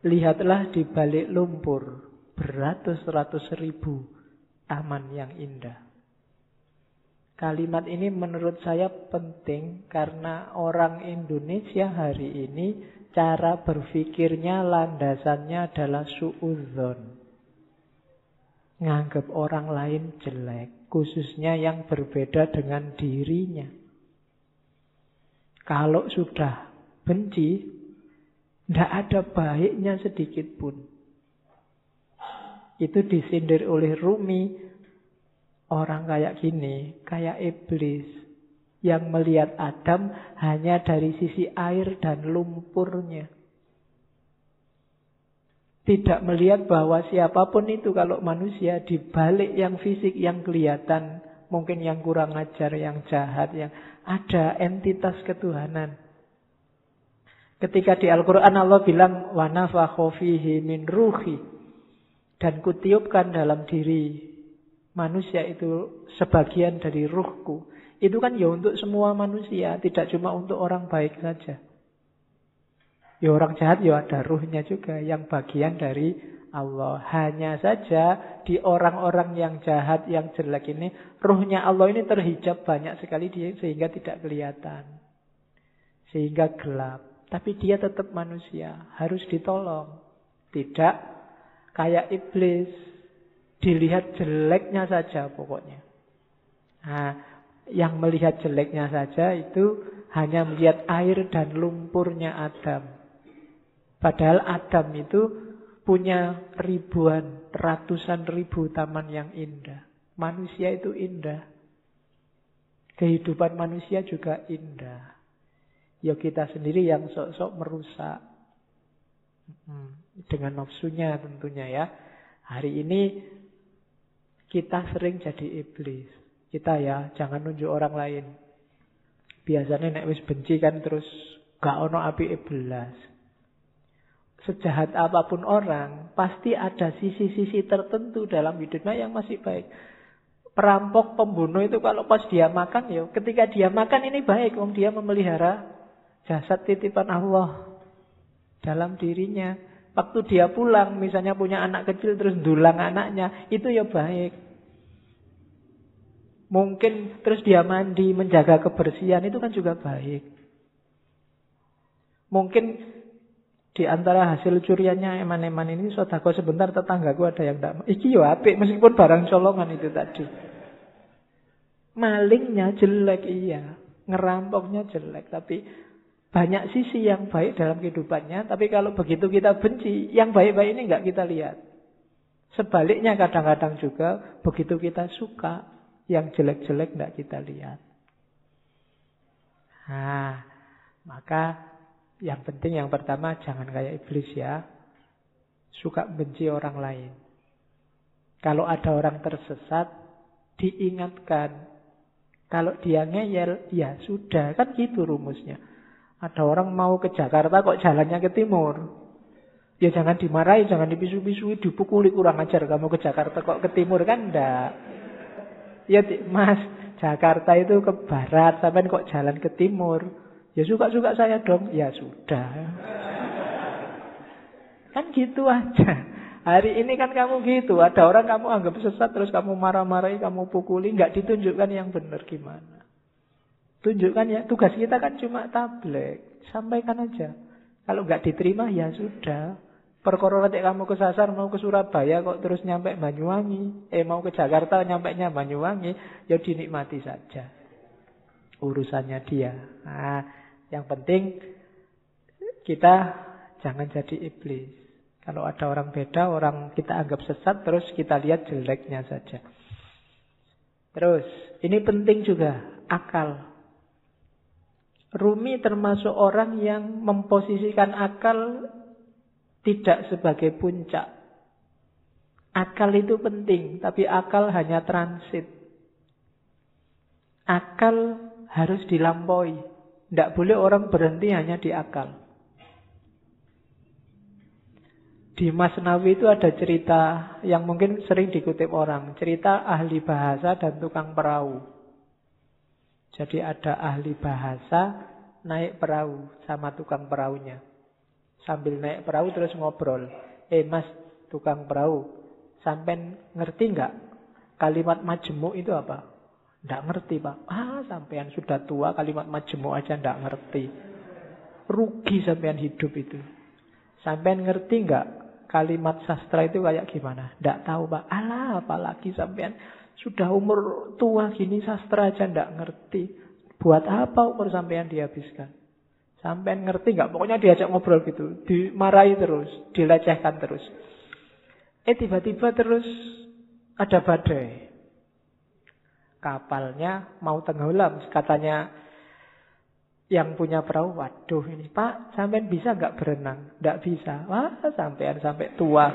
Lihatlah di balik lumpur beratus-ratus ribu taman yang indah. Kalimat ini menurut saya penting karena orang Indonesia hari ini cara berpikirnya landasannya adalah suudzon. Nganggap orang lain jelek, khususnya yang berbeda dengan dirinya. Kalau sudah benci, tidak ada baiknya sedikit pun. Itu disindir oleh Rumi. Orang kayak gini, kayak iblis. Yang melihat Adam hanya dari sisi air dan lumpurnya. Tidak melihat bahwa siapa pun itu kalau manusia dibalik yang fisik yang kelihatan. Mungkin yang kurang ajar, yang jahat, yang ada entitas ketuhanan. Ketika di Al-Quran Allah bilang, wa fihi min ruhi. Dan kutiupkan dalam diri manusia itu sebagian dari ruhku. Itu kan ya untuk semua manusia, tidak cuma untuk orang baik saja. Ya orang jahat ya ada ruhnya juga, yang bagian dari Allah. Hanya saja di orang-orang yang jahat, yang jelek ini, ruhnya Allah ini terhijab banyak sekali dia sehingga tidak kelihatan. Sehingga gelap. Tapi dia tetap manusia, harus ditolong. Tidak kayak iblis, dilihat jeleknya saja pokoknya. Nah, yang melihat jeleknya saja itu hanya melihat air dan lumpurnya Adam. Padahal Adam itu punya ribuan, ratusan ribu taman yang indah. Manusia itu indah. Kehidupan manusia juga indah. Ya kita sendiri yang sok-sok merusak. Hmm, dengan nafsunya tentunya ya. Hari ini kita sering jadi iblis. Kita ya, jangan nunjuk orang lain. Biasanya nek wis benci kan terus gak ono api iblis sejahat apa pun orang, pasti ada sisi-sisi tertentu dalam hidupnya yang masih baik. Perampok, pembunuh itu kalau pas dia makan ya, ketika dia makan ini baik, om dia memelihara jasad titipan Allah dalam dirinya. Waktu dia pulang, misalnya punya anak kecil terus dulang anaknya, itu ya baik. Mungkin terus dia mandi, menjaga kebersihan, itu kan juga baik. Mungkin di antara hasil curiannya eman-eman ini sodako sebentar tetanggaku ada yang tidak iki yo apik meskipun barang colongan itu tadi. Malingnya jelek iya. Ngerampoknya jelek tapi banyak sisi yang baik dalam kehidupannya tapi kalau begitu kita benci yang baik-baik ini nggak kita lihat. Sebaliknya kadang-kadang juga begitu kita suka yang jelek-jelek nggak kita lihat. Nah maka yang penting yang pertama jangan kayak iblis ya. Suka benci orang lain. Kalau ada orang tersesat, diingatkan. Kalau dia ngeyel, ya sudah. Kan gitu rumusnya. Ada orang mau ke Jakarta kok jalannya ke timur. Ya jangan dimarahi, jangan dipisu-pisui, dipukuli kurang ajar kamu ke Jakarta kok ke timur kan enggak. Ya mas, Jakarta itu ke barat, sampai kok jalan ke timur. Ya suka-suka saya dong. Ya sudah. Kan gitu aja. Hari ini kan kamu gitu. Ada orang kamu anggap sesat terus kamu marah-marahi, kamu pukuli. Nggak ditunjukkan yang benar gimana. Tunjukkan ya. Tugas kita kan cuma tablet. Sampaikan aja. Kalau nggak diterima ya sudah. Perkara nanti kamu kesasar mau ke Surabaya kok terus nyampe Banyuwangi. Eh mau ke Jakarta nyampe nya Banyuwangi. Ya dinikmati saja. Urusannya dia. Nah, yang penting kita jangan jadi iblis. Kalau ada orang beda, orang kita anggap sesat, terus kita lihat jeleknya saja. Terus, ini penting juga, akal. Rumi termasuk orang yang memposisikan akal tidak sebagai puncak. Akal itu penting, tapi akal hanya transit. Akal harus dilampaui. Tidak boleh orang berhenti hanya di akal. Di Masnawi itu ada cerita yang mungkin sering dikutip orang. Cerita ahli bahasa dan tukang perahu. Jadi ada ahli bahasa naik perahu sama tukang perahunya. Sambil naik perahu terus ngobrol. Eh mas, tukang perahu, sampai ngerti nggak kalimat majemuk itu apa? Nggak ngerti pak. Ah, sampean sudah tua kalimat majemuk aja nggak ngerti. Rugi sampean hidup itu. Sampean ngerti nggak kalimat sastra itu kayak gimana? Tidak tahu pak. Alah apalagi sampean sudah umur tua gini sastra aja tidak ngerti. Buat apa umur sampean dihabiskan? Sampean ngerti nggak? Pokoknya diajak ngobrol gitu, dimarahi terus, dilecehkan terus. Eh tiba-tiba terus ada badai. Kapalnya mau tenggelam, katanya yang punya perahu, waduh ini Pak, sampean bisa nggak berenang? Nggak bisa. Wah, sampean sampai tua.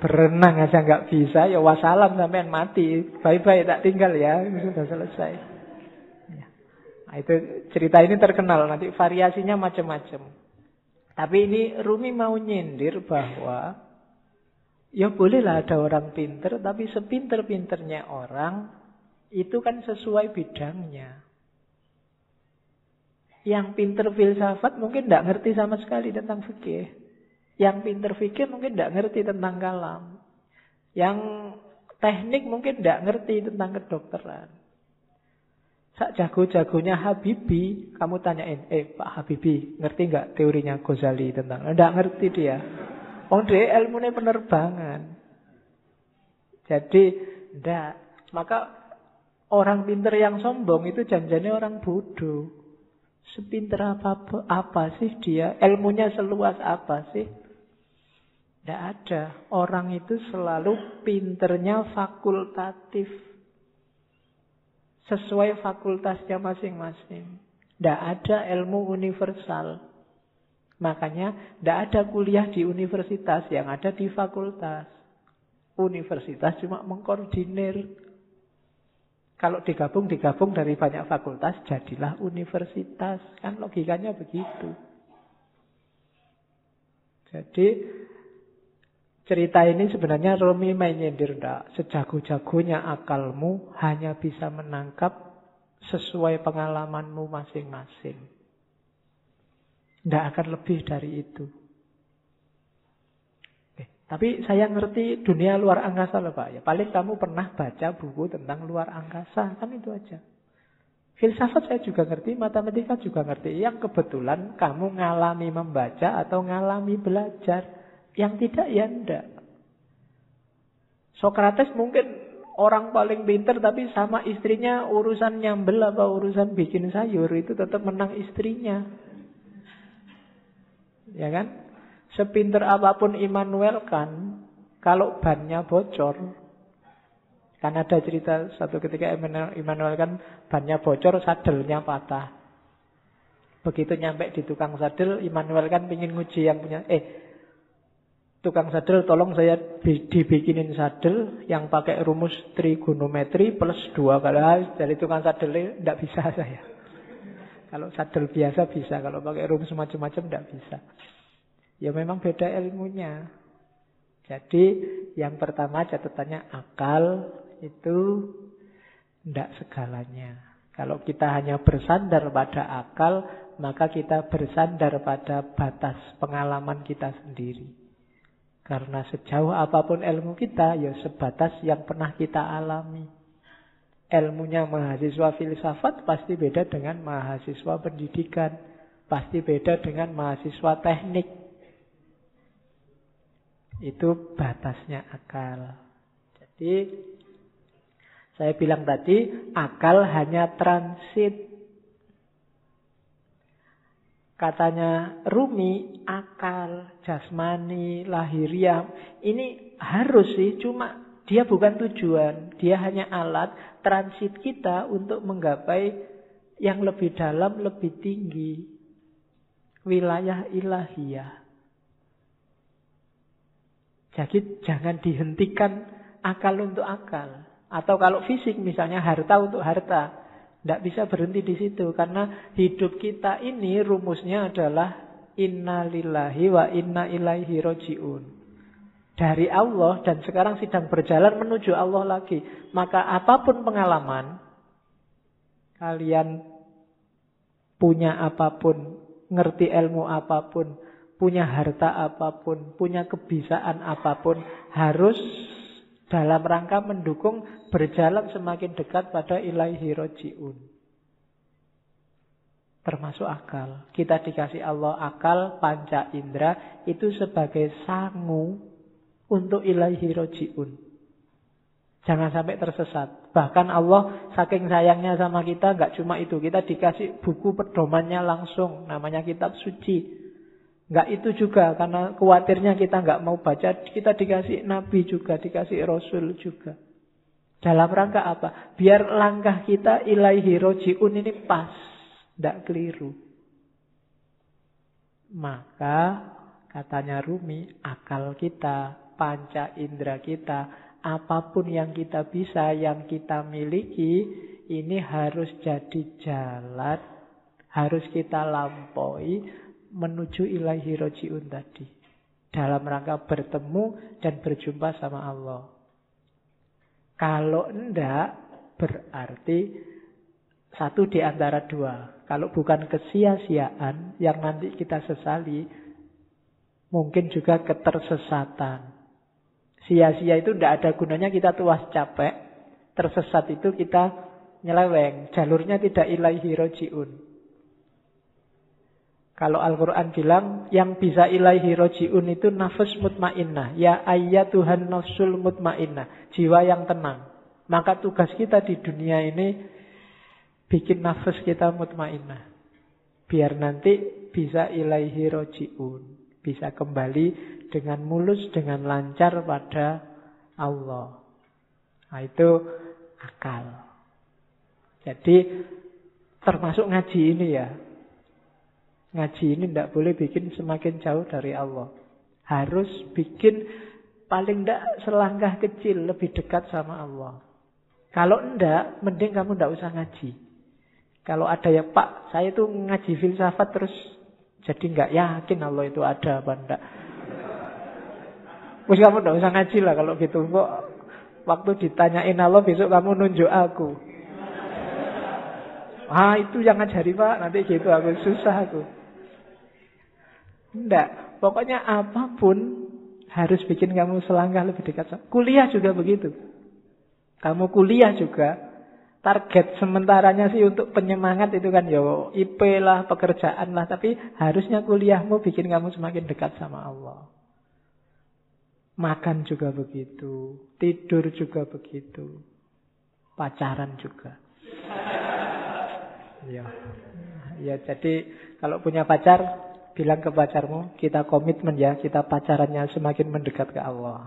Berenang aja nggak bisa, ya wassalam sampean mati. Bye-bye, tak tinggal ya, sudah selesai. Ya. Nah, itu cerita ini terkenal, nanti variasinya macam-macam. Tapi ini Rumi mau nyindir bahwa ya bolehlah ada orang pinter, tapi sepinter-pinternya orang itu kan sesuai bidangnya. Yang pinter filsafat mungkin tidak ngerti sama sekali tentang fikih. Yang pinter fikih mungkin tidak ngerti tentang kalam. Yang teknik mungkin tidak ngerti tentang kedokteran. Sak jago-jagonya Habibi, kamu tanyain, eh Pak Habibi, ngerti nggak teorinya Ghazali tentang? Tidak ngerti dia. Oh dia ilmunya penerbangan. Jadi, tidak. Maka Orang pinter yang sombong itu janjinya orang bodoh. Sepinter apa, apa sih dia? Ilmunya seluas apa sih? Tidak ada. Orang itu selalu pinternya fakultatif. Sesuai fakultasnya masing-masing. Tidak ada ilmu universal. Makanya tidak ada kuliah di universitas yang ada di fakultas. Universitas cuma mengkoordinir kalau digabung, digabung dari banyak fakultas, jadilah universitas. Kan logikanya begitu. Jadi, cerita ini sebenarnya Romi main nyindir. Sejago-jagonya akalmu hanya bisa menangkap sesuai pengalamanmu masing-masing. Tidak akan lebih dari itu. Tapi saya ngerti dunia luar angkasa loh Pak. Ya, paling kamu pernah baca buku tentang luar angkasa. Kan itu aja. Filsafat saya juga ngerti, matematika juga ngerti. Yang kebetulan kamu ngalami membaca atau ngalami belajar. Yang tidak ya enggak. Sokrates mungkin orang paling pinter tapi sama istrinya urusan nyambel apa urusan bikin sayur itu tetap menang istrinya. Ya kan? Sepinter apa pun Immanuel kan, kalau bannya bocor, kan ada cerita satu ketika Immanuel kan bannya bocor, sadelnya patah. Begitu nyampe di tukang sadel, Immanuel kan ingin nguji yang punya, eh tukang sadel tolong saya dibikinin sadel yang pakai rumus trigonometri plus dua kali dari tukang sadel tidak bisa saya. Kalau sadel biasa bisa, kalau pakai rumus macam-macam tidak bisa. Ya memang beda ilmunya. Jadi yang pertama catatannya akal itu tidak segalanya. Kalau kita hanya bersandar pada akal, maka kita bersandar pada batas pengalaman kita sendiri. Karena sejauh apa pun ilmu kita, ya sebatas yang pernah kita alami. Ilmunya mahasiswa filsafat pasti beda dengan mahasiswa pendidikan. Pasti beda dengan mahasiswa teknik. Itu batasnya akal. Jadi saya bilang tadi akal hanya transit. Katanya Rumi, akal, jasmani, lahiriah ini harus sih cuma Dia bukan tujuan, dia hanya alat transit kita untuk menggapai yang lebih dalam, lebih tinggi. Wilayah ilahiyah. Jadi jangan dihentikan akal untuk akal. Atau kalau fisik misalnya harta untuk harta. Tidak bisa berhenti di situ. Karena hidup kita ini rumusnya adalah inna lillahi wa inna ilaihi roji'un. Dari Allah dan sekarang sedang berjalan menuju Allah lagi. Maka apa pun pengalaman, kalian punya apa pun, ngerti ilmu apa pun, punya harta apa pun, punya kebisaan apa pun, harus dalam rangka mendukung berjalan semakin dekat pada ilaihi roji'un. Termasuk akal. Kita dikasih Allah akal, panca indera, itu sebagai sangu untuk ilaihi roji'un. Jangan sampai tersesat. Bahkan Allah saking sayangnya sama kita, nggak cuma itu. Kita dikasih buku pedomannya langsung, namanya kitab suci. Enggak itu juga karena khawatirnya kita enggak mau baca, kita dikasih nabi juga, dikasih rasul juga. Dalam rangka apa? Biar langkah kita ilaihi roji'un ini pas, enggak keliru. Maka katanya Rumi, akal kita, panca indera kita, apa pun yang kita bisa, yang kita miliki, ini harus jadi jalan, harus kita lampaui menuju ilahi roji'un tadi. Dalam rangka bertemu dan berjumpa sama Allah. Kalau enggak, berarti satu di antara dua. Kalau bukan kesia-siaan yang nanti kita sesali, mungkin juga ketersesatan. Sia-sia itu tidak ada gunanya kita tuas capek. Tersesat itu kita nyeleweng. Jalurnya tidak ilahi roji'un. Kalau Al-Quran bilang yang bisa ilaihi roji'un itu nafas mutmainnah. Ya ayat Tuhan nafsul mutmainnah. Jiwa yang tenang. Maka tugas kita di dunia ini bikin nafas kita mutmainnah. Biar nanti bisa ilaihi roji'un. Bisa kembali dengan mulus, dengan lancar pada Allah. Nah itu akal. Jadi termasuk ngaji ini ya. Ngaji ini tidak boleh bikin semakin jauh dari Allah. Harus bikin paling tidak selangkah kecil lebih dekat sama Allah. Kalau enggak, mending kamu tidak usah ngaji. Kalau ada ya Pak, saya itu ngaji filsafat terus jadi nggak yakin Allah itu ada apa enggak. Wis kamu tidak usah ngaji lah kalau gitu. Kok waktu ditanyain Allah besok kamu nunjuk aku. Ah itu yang ngajari Pak, nanti gitu aku susah aku. Tidak. Pokoknya apa pun harus bikin kamu selangkah lebih dekat. Kuliah juga begitu. Kamu kuliah juga. Target sementaranya sih untuk penyemangat itu kan ya IP lah, pekerjaan lah. Tapi harusnya kuliahmu bikin kamu semakin dekat sama Allah. Makan juga begitu. Tidur juga begitu. Pacaran juga. Ya. Ya jadi kalau punya pacar bilang ke pacarmu, kita komitmen ya, kita pacarannya semakin mendekat ke Allah.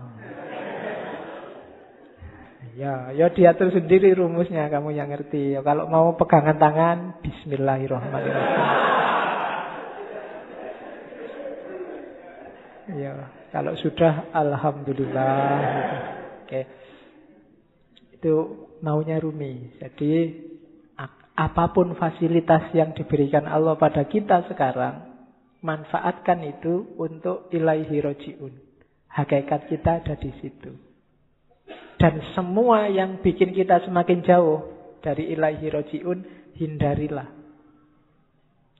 Ya, ya diatur sendiri rumusnya, kamu yang ngerti. Ya, kalau mau pegangan tangan, Bismillahirrahmanirrahim. Ya, kalau sudah, Alhamdulillah. Oke, itu maunya Rumi. Jadi apa pun fasilitas yang diberikan Allah pada kita sekarang, manfaatkan itu untuk ilaihi roji'un. Hakikat kita ada di situ. Dan semua yang bikin kita semakin jauh dari ilaihi roji'un, hindarilah.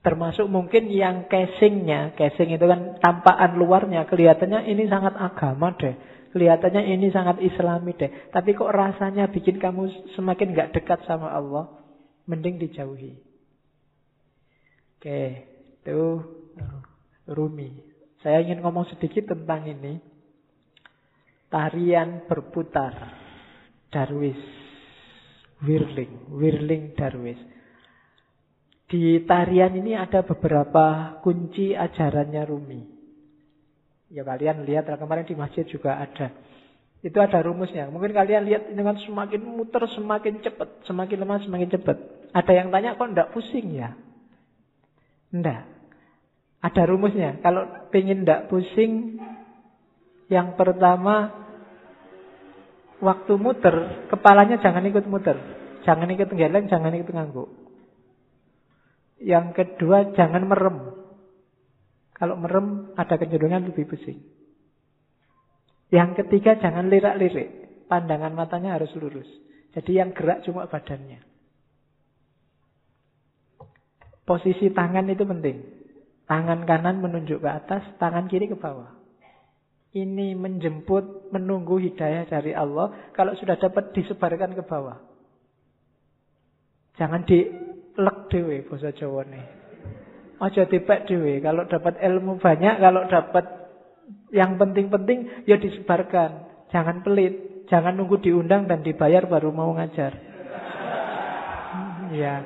Termasuk mungkin yang casingnya, casing itu kan tampakan luarnya, kelihatannya ini sangat agama deh. Kelihatannya ini sangat islami deh. Tapi kok rasanya bikin kamu semakin gak dekat sama Allah, mending dijauhi. Oke, itu Rumi. Saya ingin ngomong sedikit tentang ini. Tarian berputar. Darwis. Whirling. Whirling Darwis. Di tarian ini ada beberapa kunci ajarannya Rumi. Ya kalian lihat kemarin di masjid juga ada. Itu ada rumusnya. Mungkin kalian lihat dengan semakin muter semakin cepat, semakin lemah semakin cepat. Ada yang tanya kok enggak pusing ya? Enggak. Ada rumusnya. Kalau pengen enggak pusing, yang pertama waktu muter, kepalanya jangan ikut muter. Jangan ikut geleng, jangan ikut ngangguk. Yang kedua, jangan merem. Kalau merem, ada kecenderungan lebih pusing. Yang ketiga jangan lirak-lirik. Pandangan matanya harus lurus. Jadi yang gerak cuma badannya. Posisi tangan itu penting. Tangan kanan menunjuk ke atas, tangan kiri ke bawah. Ini menjemput, menunggu hidayah dari Allah. Kalau sudah dapat disebarkan ke bawah. Jangan dilek dewe bahasa Jawa nih. Aja dipek dewe. Kalau dapat ilmu banyak, kalau dapat yang penting-penting ya disebarkan. Jangan pelit. Jangan nunggu diundang dan dibayar baru mau ngajar. Hmm, ya.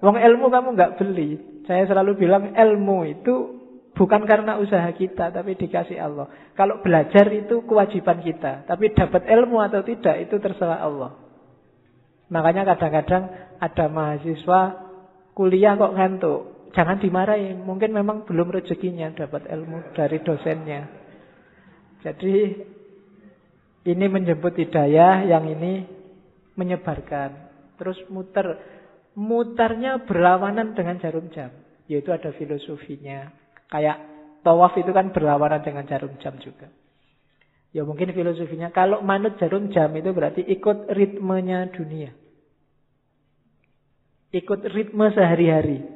Wong ilmu kamu nggak beli. Saya selalu bilang ilmu itu bukan karena usaha kita, tapi dikasih Allah. Kalau belajar itu kewajiban kita, tapi dapat ilmu atau tidak itu terserah Allah. Makanya kadang-kadang ada mahasiswa kuliah kok ngantuk. Jangan dimarahi, mungkin memang belum rezekinya dapat ilmu dari dosennya. Jadi ini menjemput hidayah, yang ini menyebarkan. Terus muter. Mutarnya berlawanan dengan jarum jam. Yaitu ada filosofinya. Kayak tawaf itu kan berlawanan dengan jarum jam juga. Ya mungkin filosofinya. Kalau manut jarum jam itu berarti ikut ritmenya dunia. Ikut ritme sehari-hari.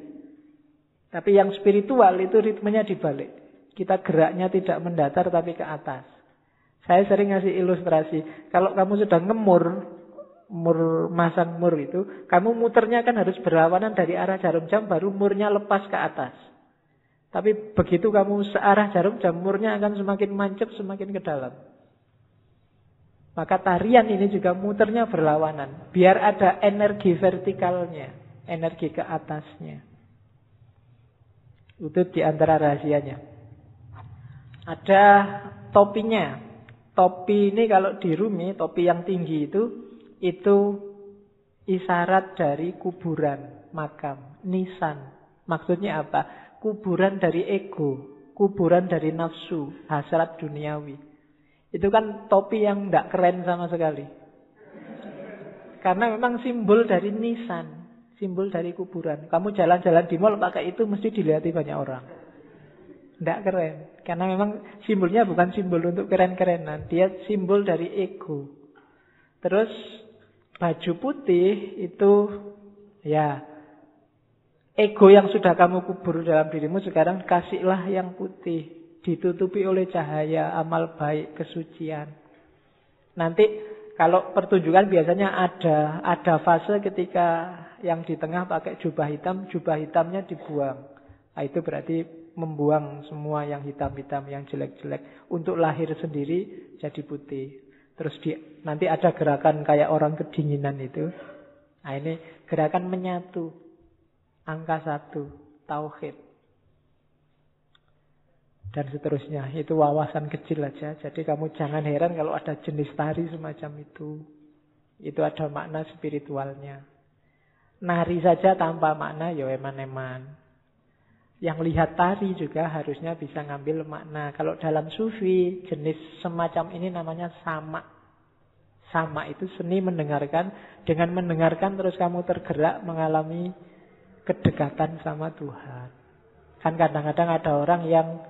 Tapi yang spiritual itu ritmenya dibalik. Kita geraknya tidak mendatar tapi ke atas. Saya sering ngasih ilustrasi. Kalau kamu sudah ngemur, mur masang mur itu, kamu muternya kan harus berlawanan dari arah jarum jam, baru murnya lepas ke atas. Tapi begitu kamu searah jarum jam, murnya akan semakin mancep, semakin ke dalam. Maka tarian ini juga muternya berlawanan. Biar ada energi vertikalnya, energi ke atasnya. Itu di antara rahasianya. Ada topinya. Topi ini kalau di Rumi, topi yang tinggi itu, itu isyarat dari kuburan, makam, nisan. Maksudnya apa? Kuburan dari ego, kuburan dari nafsu, hasrat duniawi. Itu kan topi yang tidak keren sama sekali. Karena memang simbol dari nisan simbol dari kuburan. Kamu jalan-jalan di mall pakai itu mesti dilihat banyak orang. Tidak keren. Karena memang simbolnya bukan simbol untuk keren-kerenan. Dia simbol dari ego. Terus baju putih itu ya ego yang sudah kamu kubur dalam dirimu sekarang kasihlah yang putih. Ditutupi oleh cahaya, amal baik, kesucian. Nanti kalau pertunjukan biasanya ada ada fase ketika yang di tengah pakai jubah hitam, jubah hitamnya dibuang. Nah, itu berarti membuang semua yang hitam-hitam, yang jelek-jelek. Untuk lahir sendiri jadi putih. Terus di, nanti ada gerakan kayak orang kedinginan itu. Nah ini gerakan menyatu. Angka satu. Tauhid. Dan seterusnya. Itu wawasan kecil aja. Jadi kamu jangan heran kalau ada jenis tari semacam itu. Itu ada makna spiritualnya. Nari saja tanpa makna ya eman-eman. Yang lihat tari juga harusnya bisa ngambil makna. Kalau dalam sufi jenis semacam ini namanya sama. Sama itu seni mendengarkan. Dengan mendengarkan terus kamu tergerak mengalami kedekatan sama Tuhan. Kan kadang-kadang ada orang yang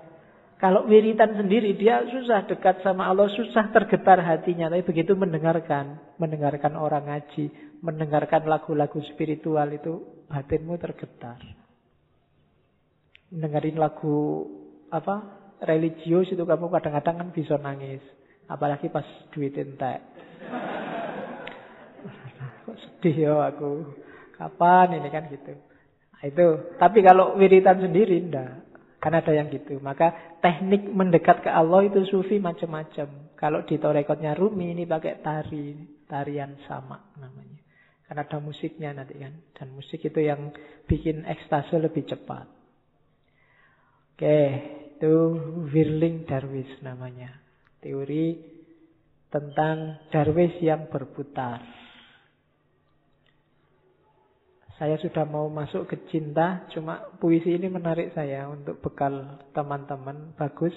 kalau wiritan sendiri dia susah dekat sama Allah, susah tergetar hatinya. Tapi begitu mendengarkan, mendengarkan orang ngaji, mendengarkan lagu-lagu spiritual itu batinmu tergetar. Mendengarin lagu apa religius itu kamu kadang-kadang kan bisa nangis. Apalagi pas duit entek. Kok sedih ya aku. Kapan ini kan gitu. Itu. Tapi kalau wiritan sendiri enggak. Kan ada yang gitu. Maka teknik mendekat ke Allah itu sufi macam-macam. Kalau di torekotnya Rumi ini pakai tari. Tarian sama namanya. Karena ada musiknya nanti kan. Dan musik itu yang bikin ekstase lebih cepat. Oke, itu Wirling Darwis namanya. Teori tentang Darwis yang berputar. Saya sudah mau masuk ke cinta, cuma puisi ini menarik saya untuk bekal teman-teman. Bagus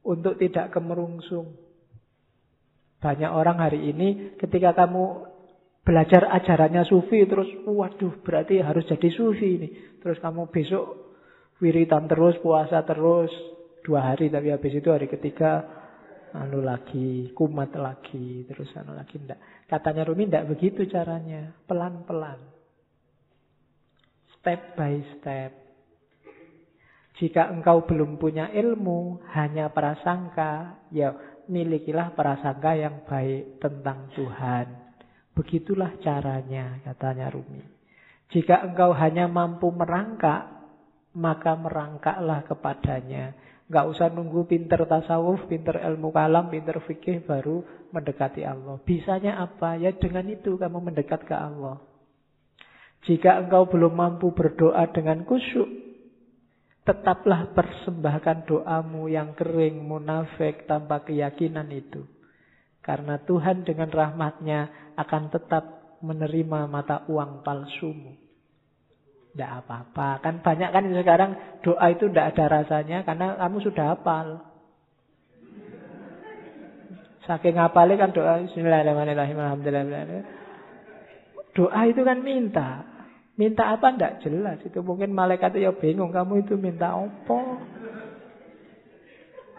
untuk tidak kemerungsung. Banyak orang hari ini ketika kamu belajar ajarannya sufi terus waduh berarti harus jadi sufi ini. Terus kamu besok wiritan terus, puasa terus dua hari tapi habis itu hari ketiga anu lagi, kumat lagi, terus anu lagi ndak. Katanya Rumi ndak begitu caranya, pelan-pelan. Step by step. Jika engkau belum punya ilmu, hanya prasangka, ya milikilah prasangka yang baik tentang Tuhan. Begitulah caranya, katanya Rumi. Jika engkau hanya mampu merangkak, maka merangkaklah kepadanya. Gak usah nunggu pinter tasawuf, pinter ilmu kalam, pinter fikih baru mendekati Allah. Bisanya apa? Ya dengan itu kamu mendekat ke Allah. Jika engkau belum mampu berdoa dengan kusyuk, tetaplah persembahkan doamu yang kering, munafik, tanpa keyakinan itu. Karena Tuhan dengan rahmatnya akan tetap menerima mata uang palsumu. Tidak apa-apa. Kan banyak kan sekarang doa itu tidak ada rasanya karena kamu sudah hafal. Saking hafalnya kan doa Bismillahirrahmanirrahim Alhamdulillah. Doa itu kan minta. Minta apa? Tidak jelas. Itu mungkin malaikat ya bingung. Kamu itu minta apa?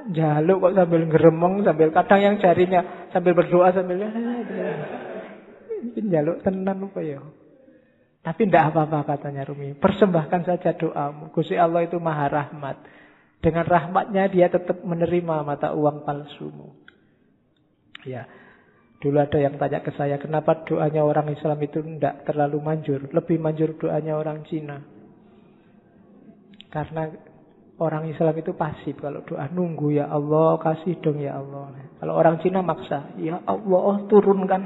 jaluk kok sambil ngeremong sambil kadang yang jarinya sambil berdoa sambil jaluk tenan apa ya? Tapi tidak apa-apa katanya Rumi. Persembahkan saja doamu. Gusti Allah itu maha rahmat. Dengan rahmatnya dia tetap menerima mata uang palsumu. Ya Dulu ada yang tanya ke saya, kenapa doanya orang Islam itu tidak terlalu manjur? Lebih manjur doanya orang Cina. Karena Orang Islam itu pasif kalau doa nunggu ya Allah kasih dong ya Allah. Kalau orang Cina maksa ya Allah turunkan.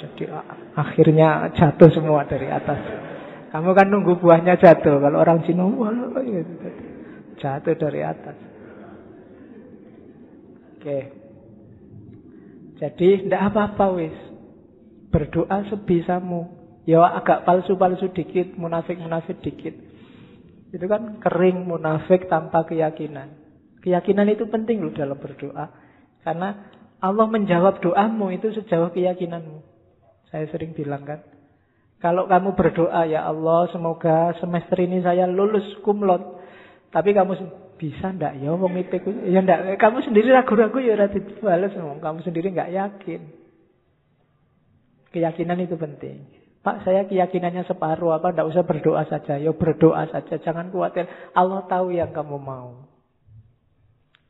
Jadi akhirnya jatuh semua dari atas. Kamu kan nunggu buahnya jatuh. Kalau orang Cina wah ya, jatuh dari atas. Oke. Jadi tidak apa-apa wis. Berdoa sebisamu. Ya agak palsu-palsu dikit, munafik-munafik dikit. Itu kan kering, munafik, tanpa keyakinan. Keyakinan itu penting loh dalam berdoa. Karena Allah menjawab doamu itu sejauh keyakinanmu. Saya sering bilang kan. Kalau kamu berdoa, ya Allah semoga semester ini saya lulus kumlot. Tapi kamu bisa ndak ya wong itu ya ndak kamu sendiri ragu-ragu ya ora dibales kamu sendiri nggak yakin. Keyakinan itu penting. Pak, saya keyakinannya separuh apa, tidak usah berdoa saja. Ya berdoa saja, jangan khawatir. Allah tahu yang kamu mau.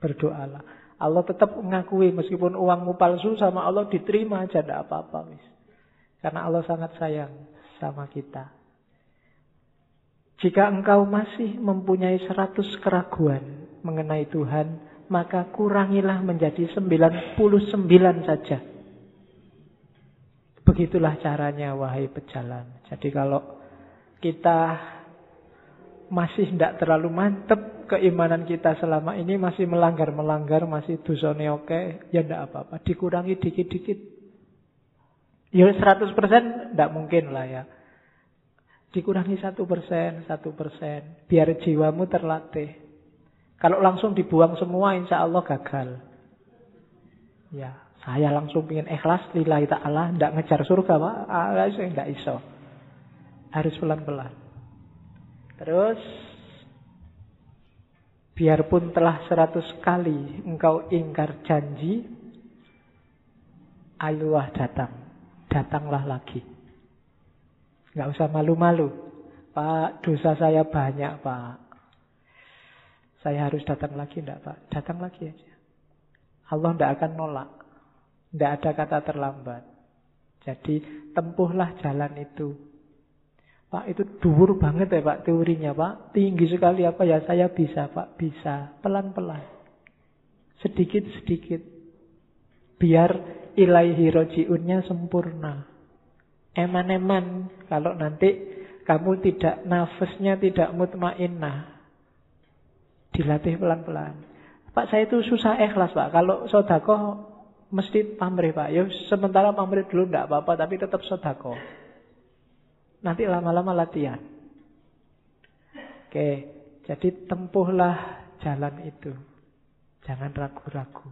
Berdoalah. Allah tetap mengakui meskipun uangmu palsu sama Allah diterima aja tidak apa-apa. Karena Allah sangat sayang sama kita. Jika engkau masih mempunyai seratus keraguan mengenai Tuhan, maka kurangilah menjadi 99 saja. Begitulah caranya wahai pejalan. Jadi kalau kita masih tidak terlalu mantep keimanan kita selama ini masih melanggar-melanggar, masih dusone oke, ya tidak apa-apa. Dikurangi dikit-dikit. Ya 100% tidak mungkin lah ya. Dikurangi satu persen, satu persen. Biar jiwamu terlatih. Kalau langsung dibuang semua insya Allah gagal. Ya, saya langsung ingin ikhlas lillahi ta'ala, tidak ngejar surga, Pak. Ah, tidak iso. Harus pelan-pelan. Terus biarpun telah seratus kali engkau ingkar janji, ayolah datang. Datanglah lagi. Nggak usah malu-malu. Pak, dosa saya banyak, Pak. Saya harus datang lagi, enggak, Pak? Datang lagi aja. Allah tidak akan nolak. Tidak ada kata terlambat. Jadi tempuhlah jalan itu. Pak itu dur banget ya Pak teorinya Pak. Tinggi sekali apa ya saya bisa Pak. Bisa. Pelan-pelan. Sedikit-sedikit. Biar ilaihi rojiunnya sempurna. Eman-eman. Kalau nanti kamu tidak nafasnya tidak mutmainnah. Dilatih pelan-pelan. Pak saya itu susah ikhlas Pak. Kalau sodako mesti pamrih Pak. Ya sementara pamrih dulu tidak apa-apa tapi tetap sodako. Nanti lama-lama latihan. Oke, jadi tempuhlah jalan itu. Jangan ragu-ragu.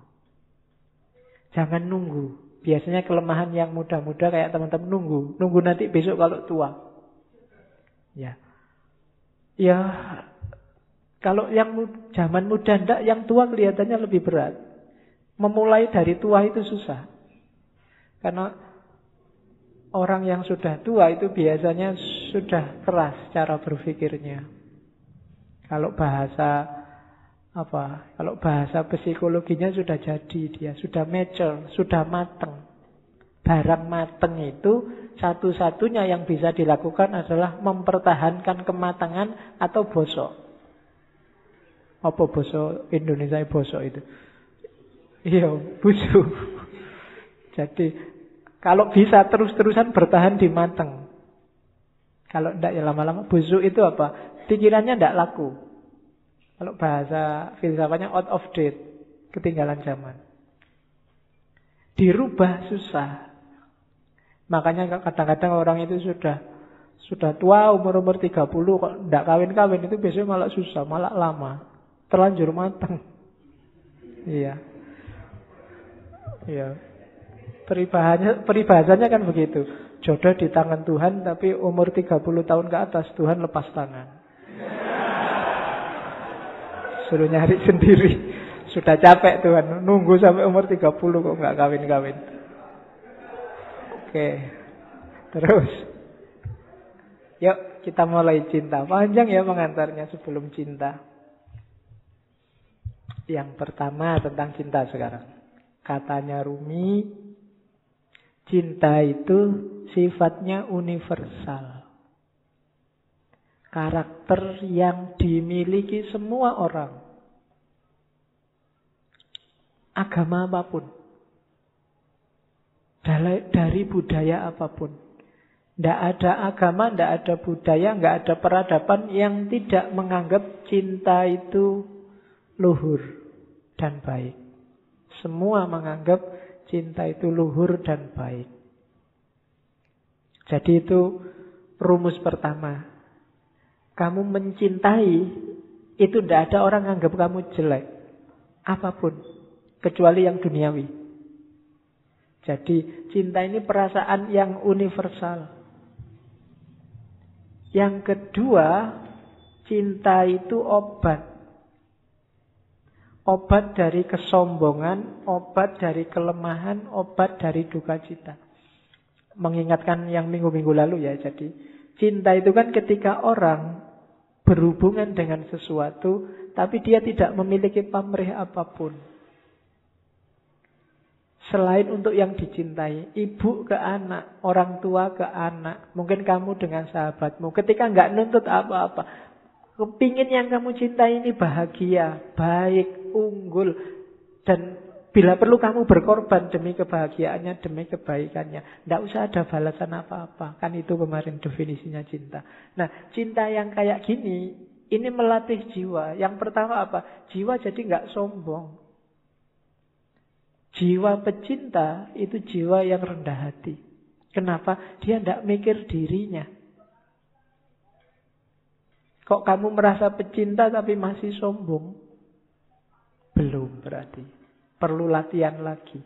Jangan nunggu. Biasanya kelemahan yang muda-muda kayak teman-teman nunggu. Nunggu nanti besok kalau tua. Ya. Ya, kalau yang zaman muda ndak, yang tua kelihatannya lebih berat. Memulai dari tua itu susah. Karena orang yang sudah tua itu biasanya sudah keras cara berpikirnya. Kalau bahasa apa? Kalau bahasa psikologinya sudah jadi dia sudah mature sudah mateng. Barang mateng itu satu-satunya yang bisa dilakukan adalah mempertahankan kematangan atau bosok. Apa bosok? Indonesia bosok itu. Iya busuk jadi kalau bisa terus-terusan bertahan di mateng. Kalau tidak ya lama-lama busuk itu apa? Pikirannya tidak laku kalau bahasa filsafatnya out of date, ketinggalan zaman. Dirubah susah. Makanya kadang-kadang orang itu sudah sudah tua umur-umur 30 kok tidak kawin-kawin itu biasanya malah susah, malah lama. Terlanjur matang. Iya. Iya. Peribahasanya, peribahasanya kan begitu. Jodoh di tangan Tuhan tapi umur 30 tahun ke atas Tuhan lepas tangan. Suruh nyari sendiri. Sudah capek Tuhan. Nunggu sampai umur 30 kok nggak kawin-kawin. Oke. Terus. Yuk kita mulai cinta. Panjang ya pengantarnya sebelum cinta. Yang pertama tentang cinta sekarang. Katanya Rumi, cinta itu sifatnya universal karakter yang dimiliki semua orang. Agama apa pun. Dari budaya apa pun. Tidak ada agama, tidak ada budaya, tidak ada peradaban yang tidak menganggap cinta itu luhur dan baik. Semua menganggap cinta itu luhur dan baik. Jadi itu rumus pertama kamu mencintai, itu tidak ada orang anggap kamu jelek. Apa pun. Kecuali yang duniawi. Jadi cinta ini perasaan yang universal. Yang kedua, cinta itu obat. Obat dari kesombongan, obat dari kelemahan, obat dari duka cita. Mengingatkan yang minggu-minggu lalu ya, jadi Cinta itu kan ketika orang berhubungan dengan sesuatu, tapi dia tidak memiliki pamrih apa pun. Selain untuk yang dicintai, ibu ke anak, orang tua ke anak, mungkin kamu dengan sahabatmu, ketika nggak nuntut apa-apa, kepingin yang kamu cintai ini bahagia, baik, unggul, dan Bila perlu kamu berkorban demi kebahagiaannya, demi kebaikannya. Tidak usah ada balasan apa-apa. Kan itu kemarin definisinya cinta. Nah, cinta yang kayak gini, ini melatih jiwa. Yang pertama apa? Jiwa jadi nggak sombong. Jiwa pecinta itu jiwa yang rendah hati. Kenapa? Dia tidak mikir dirinya. Kok kamu merasa pecinta tapi masih sombong? Belum berarti. Perlu latihan lagi.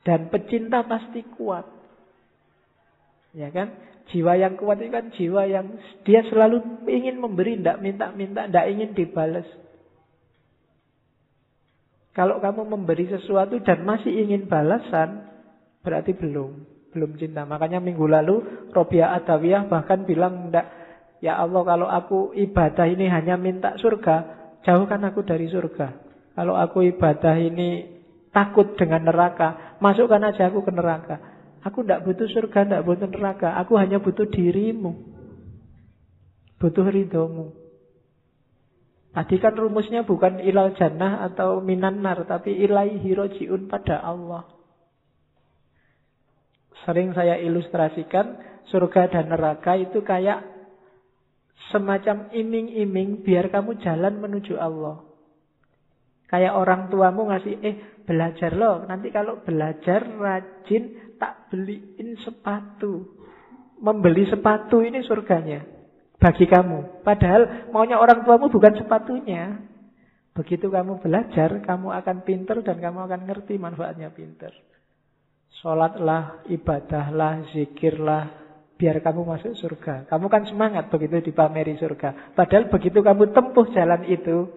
Dan pecinta pasti kuat. Ya kan? Jiwa yang kuat itu kan jiwa yang dia selalu ingin memberi, tidak minta-minta, tidak ingin dibalas. Kalau kamu memberi sesuatu dan masih ingin balasan, berarti belum. Belum cinta. Makanya minggu lalu Robia Adawiyah bahkan bilang, ya Allah kalau aku ibadah ini hanya minta surga, jauhkan aku dari surga. Kalau aku ibadah ini takut dengan neraka, masukkan aja aku ke neraka. Aku tidak butuh surga, tidak butuh neraka. Aku hanya butuh dirimu. Butuh ridhomu. Tadi kan rumusnya bukan ilal jannah atau minanar, tapi ilai hirojiun pada Allah. Sering saya ilustrasikan surga dan neraka itu kayak semacam iming-iming biar kamu jalan menuju Allah. Kayak orang tuamu ngasih, eh belajar loh. Nanti kalau belajar rajin tak beliin sepatu. Membeli sepatu ini surganya bagi kamu. Padahal maunya orang tuamu bukan sepatunya. Begitu kamu belajar, kamu akan pinter dan kamu akan ngerti manfaatnya pinter. Sholatlah, ibadahlah, zikirlah, biar kamu masuk surga. Kamu kan semangat begitu dipameri surga. Padahal begitu kamu tempuh jalan itu,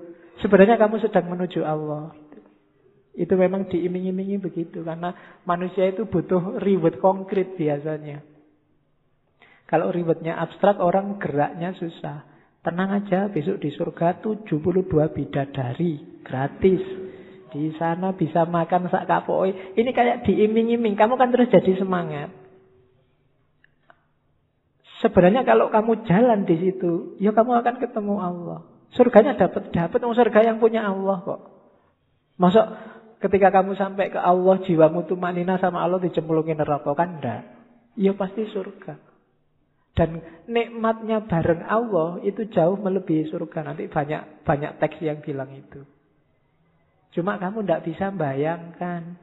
sebenarnya kamu sedang menuju Allah. Itu memang diiming-imingi begitu karena manusia itu butuh reward konkret biasanya. Kalau rewardnya abstrak orang geraknya susah. Tenang aja besok di surga 72 bidadari gratis. Di sana bisa makan sak kapoi. Ini kayak diiming-iming. Kamu kan terus jadi semangat. Sebenarnya kalau kamu jalan di situ, ya kamu akan ketemu Allah. Surganya dapat dapat, surga yang punya Allah kok. Masuk ketika kamu sampai ke Allah, jiwamu tuh manina sama Allah dicemplungin neraka kan enggak? Ya pasti surga. Dan nikmatnya bareng Allah itu jauh melebihi surga. Nanti banyak banyak teks yang bilang itu. Cuma kamu tidak bisa bayangkan.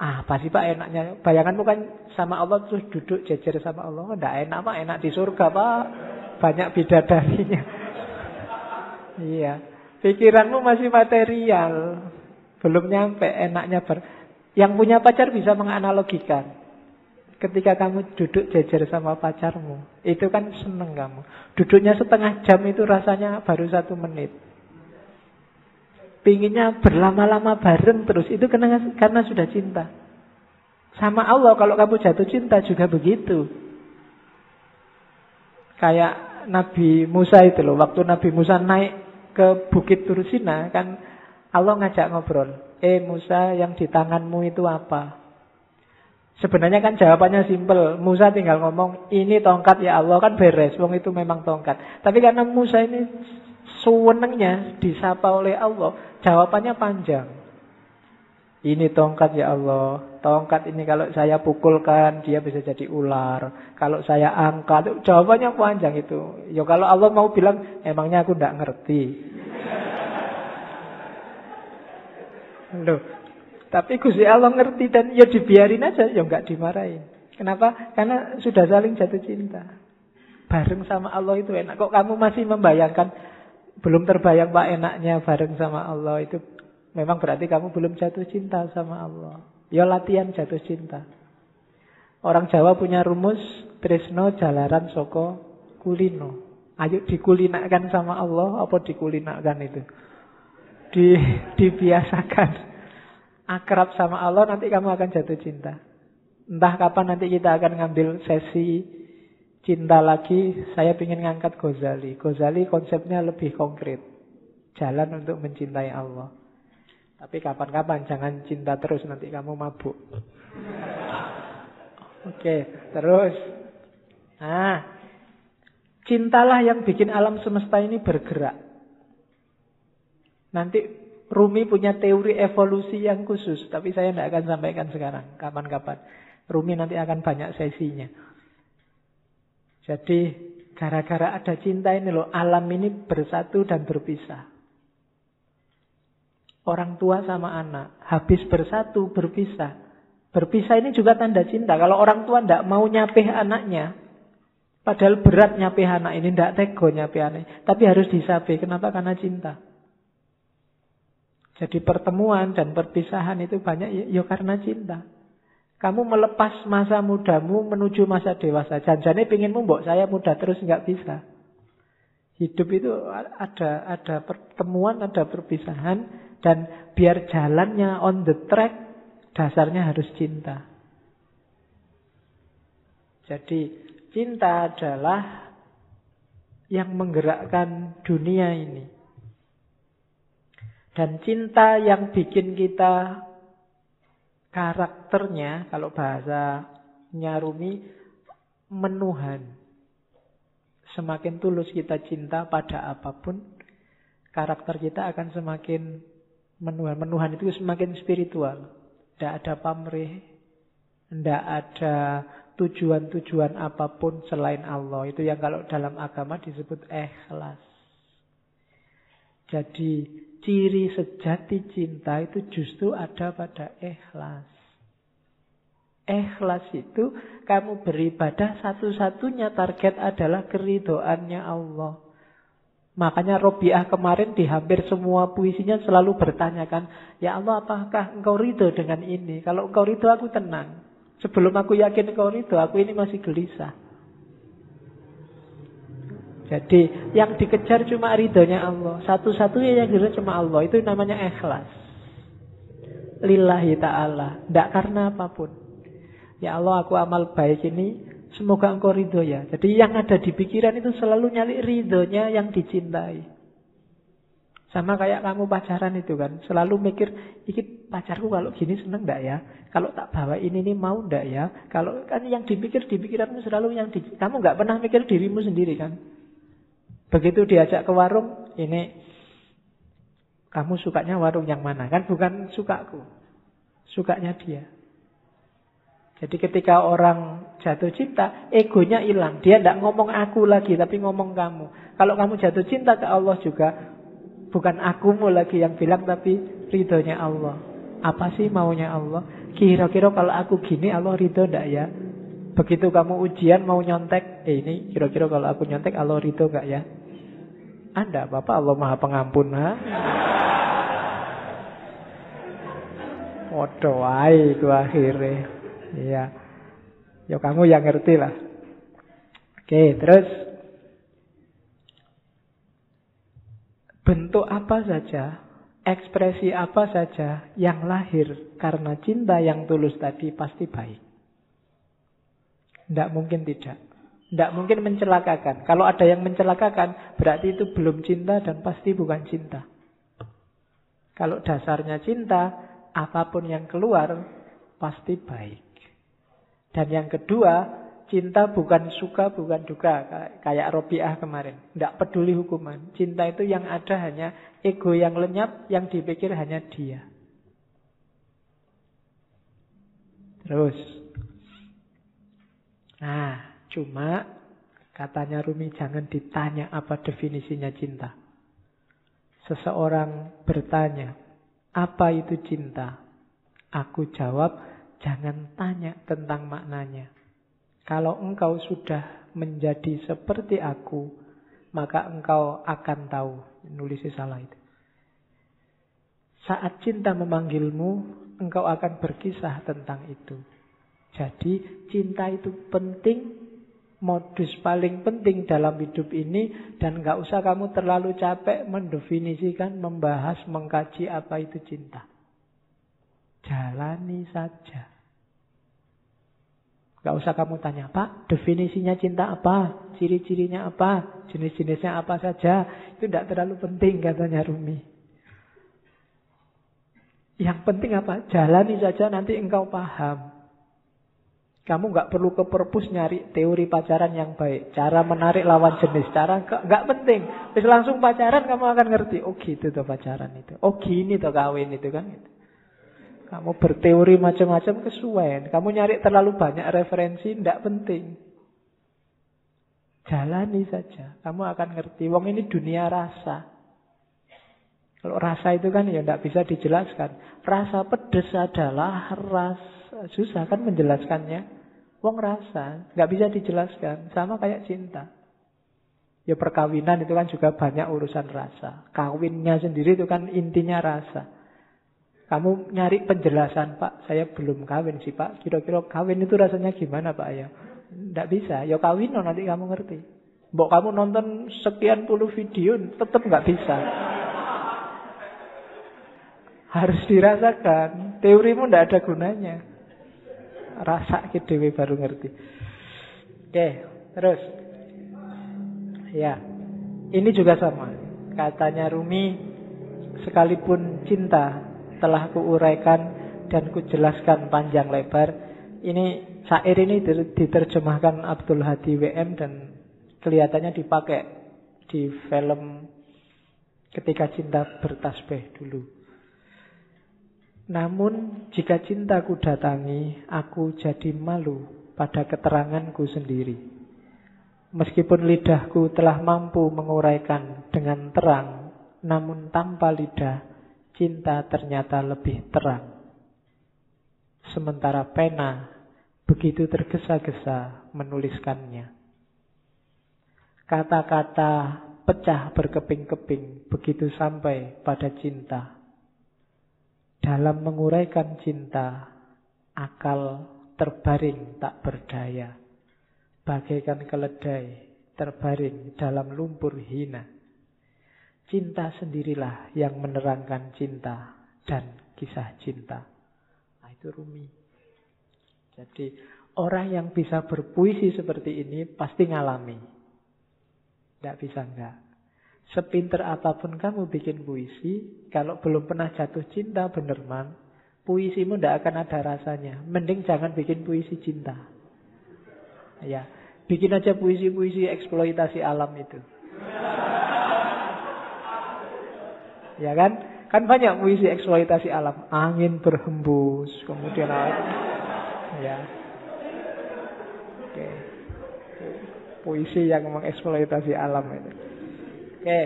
Ah, pasti Pak enaknya. Bayanganmu kan sama Allah terus duduk jejer sama Allah. Tidak enak Pak, enak di surga Pak. Banyak bidadarinya. iya. Pikiranmu masih material. Belum nyampe enaknya ber... Yang punya pacar bisa menganalogikan. Ketika kamu duduk jejer sama pacarmu, itu kan seneng kamu. Duduknya setengah jam itu rasanya baru satu menit. Pinginnya berlama-lama bareng terus. Itu karena, karena sudah cinta. Sama Allah kalau kamu jatuh cinta juga begitu. Kayak Nabi Musa itu loh. Waktu Nabi Musa naik ke Bukit Tursina kan Allah ngajak ngobrol. Eh Musa yang di tanganmu itu apa? Sebenarnya kan jawabannya simpel. Musa tinggal ngomong, ini tongkat ya Allah kan beres. Wong itu memang tongkat. Tapi karena Musa ini suwenengnya disapa oleh Allah, Jawabannya panjang. Ini tongkat ya Allah. Tongkat ini kalau saya pukulkan dia bisa jadi ular. Kalau saya angkat, jawabannya panjang itu. Ya kalau Allah mau bilang, emangnya aku tidak ngerti. Loh, tapi Gusti Allah ngerti dan ya dibiarin aja, ya nggak dimarahin. Kenapa? Karena sudah saling jatuh cinta. Bareng sama Allah itu enak. Kok kamu masih membayangkan belum terbayang pak enaknya bareng sama Allah itu memang berarti kamu belum jatuh cinta sama Allah. Ya latihan jatuh cinta. Orang Jawa punya rumus Trisno jalaran soko kulino. Ayo dikulinakan sama Allah apa dikulinakan itu? Di, dibiasakan akrab sama Allah nanti kamu akan jatuh cinta. Entah kapan nanti kita akan ngambil sesi cinta lagi, saya ingin ngangkat Ghazali. Ghazali konsepnya lebih konkret. Jalan untuk mencintai Allah. Tapi kapan-kapan jangan cinta terus nanti kamu mabuk. Oke, terus. Nah, cintalah yang bikin alam semesta ini bergerak. Nanti Rumi punya teori evolusi yang khusus, tapi saya tidak akan sampaikan sekarang, kapan-kapan. Rumi nanti akan banyak sesinya. Jadi gara-gara ada cinta ini loh, alam ini bersatu dan berpisah. Orang tua sama anak, habis bersatu, berpisah. Berpisah ini juga tanda cinta. Kalau orang tua tidak mau nyapih anaknya, padahal berat nyapih anak ini, tidak tego nyapih anak. Tapi harus disapih. Kenapa? Karena cinta. Jadi pertemuan dan perpisahan itu banyak ya, ya karena cinta. Kamu melepas masa mudamu menuju masa dewasa. Janjane pinginmu mbok saya muda terus nggak bisa. Hidup itu ada ada pertemuan, ada perpisahan dan biar jalannya on the track dasarnya harus cinta. Jadi cinta adalah yang menggerakkan dunia ini. Dan cinta yang bikin kita karakternya kalau bahasa Nyarumi menuhan. Semakin tulus kita cinta pada apa pun, karakter kita akan semakin menuhan. Menuhan itu semakin spiritual. Tidak ada pamrih, tidak ada tujuan-tujuan apa pun selain Allah. Itu yang kalau dalam agama disebut ikhlas. Jadi ciri sejati cinta itu justru ada pada ikhlas. Ikhlas itu kamu beribadah satu-satunya target adalah keridoannya Allah. Makanya Robiah kemarin di hampir semua puisinya selalu bertanyakan, Ya Allah apakah engkau ridho dengan ini? Kalau engkau ridho aku tenang. Sebelum aku yakin engkau ridho, aku ini masih gelisah. Jadi yang dikejar cuma ridhonya Allah. Satu-satunya yang dikejar cuma Allah. Itu namanya ikhlas. Lillahi ta'ala. Tidak karena apa pun. Ya Allah aku amal baik ini Semoga engkau ridho ya. Jadi yang ada di pikiran itu selalu nyali ridhonya yang dicintai. Sama kayak kamu pacaran itu kan. Selalu mikir, iki pacarku kalau gini seneng gak ya? Kalau tak bawa ini nih mau ndak ya? Kalau kan yang dipikir di pikiranmu selalu yang di, kamu nggak pernah mikir dirimu sendiri kan? Begitu diajak ke warung, ini kamu sukanya warung yang mana? Kan bukan sukaku. Sukanya dia. Jadi ketika orang jatuh cinta, egonya hilang. Dia tidak ngomong aku lagi, tapi ngomong kamu. Kalau kamu jatuh cinta ke Allah juga, bukan akumu lagi yang bilang, tapi ridhonya Allah. Apa sih maunya Allah? Kira-kira kalau aku gini, Allah ridho tidak ya? Begitu kamu ujian mau nyontek, eh ini kira-kira kalau aku nyontek, Allah ridho gak ya? Anda, Bapak Allah Maha Pengampun. Ha? Waduh, itu akhirnya. Iya. Ya kamu yang ngerti lah. Oke, terus bentuk apa saja, ekspresi apa saja yang lahir karena cinta yang tulus tadi pasti baik. Tidak mungkin tidak. Tidak mungkin mencelakakan. Kalau ada yang mencelakakan, berarti itu belum cinta dan pasti bukan cinta. Kalau dasarnya cinta, apa pun yang keluar pasti baik. Dan yang kedua, cinta bukan suka, bukan duka. Kayak Robiah kemarin. Tidak peduli hukuman. Cinta itu yang ada hanya ego yang lenyap, yang dipikir hanya dia. Terus. Nah, cuma katanya Rumi jangan ditanya apa definisinya cinta. Seseorang bertanya, apa itu cinta? Aku jawab, Jangan tanya tentang maknanya. Kalau engkau sudah menjadi seperti aku, maka engkau akan tahu. Nulisnya salah itu. Saat cinta memanggilmu, engkau akan berkisah tentang itu. Jadi cinta itu penting, modus paling penting dalam hidup ini dan nggak usah kamu terlalu capek mendefinisikan, membahas, mengkaji apa itu cinta. Jalani saja. Gak usah kamu tanya, Pak, definisinya cinta apa? Ciri-cirinya apa? Jenis-jenisnya apa saja? Itu tidak terlalu penting, katanya Rumi. Yang penting apa? Jalani saja nanti engkau paham. Kamu nggak perlu ke perpus nyari teori pacaran yang baik. Cara menarik lawan jenis. Cara nggak penting. Terus langsung pacaran kamu akan ngerti. Oh gitu tuh pacaran itu. Oh gini tuh kawin itu kan. Kamu berteori macam-macam kesuwen. Kamu nyari terlalu banyak referensi, tidak penting. Jalani saja. Kamu akan ngerti. Wong ini dunia rasa. Kalau rasa itu kan ya tidak bisa dijelaskan. Rasa pedes adalah rasa. Susah kan menjelaskannya. Wong rasa. nggak bisa dijelaskan. Sama kayak cinta. Ya perkawinan itu kan juga banyak urusan rasa. Kawinnya sendiri itu kan intinya rasa. Kamu nyari penjelasan, Pak. Saya belum kawin sih, Pak. Kira-kira kawin itu rasanya gimana, Pak? Ya, tidak bisa. Ya kawin, no, nanti kamu ngerti. Mbok kamu nonton sekian puluh video, tetap nggak bisa. Harus dirasakan. Teorimu tidak ada gunanya. Rasa dewi baru ngerti. Oke, terus. Ya, ini juga sama. Katanya Rumi, sekalipun cinta telah kuuraikan dan kujelaskan panjang lebar. Ini syair ini diterjemahkan Abdul Hadi WM dan kelihatannya dipakai di film ketika cinta bertasbih dulu. Namun jika cintaku datangi, aku jadi malu pada keteranganku sendiri. Meskipun lidahku telah mampu menguraikan dengan terang namun tanpa lidah, cinta ternyata lebih terang. Sementara pena begitu tergesa-gesa menuliskannya. Kata-kata pecah berkeping-keping begitu sampai pada cinta. Dalam menguraikan cinta, akal terbaring tak berdaya. Bagaikan keledai terbaring dalam lumpur hina. Cinta sendirilah yang menerangkan cinta dan kisah cinta. Nah, itu Rumi. Jadi orang yang bisa berpuisi seperti ini pasti ngalami. Tidak bisa enggak. Sepinter apa pun kamu bikin puisi, kalau belum pernah jatuh cinta bener man, puisimu tidak akan ada rasanya. Mending jangan bikin puisi cinta. Ya, bikin aja puisi-puisi eksploitasi alam itu. Ya kan? Kan banyak puisi eksploitasi alam. Angin berhembus, kemudian ya. Oke. Puisi yang mengeksploitasi alam itu. Oke.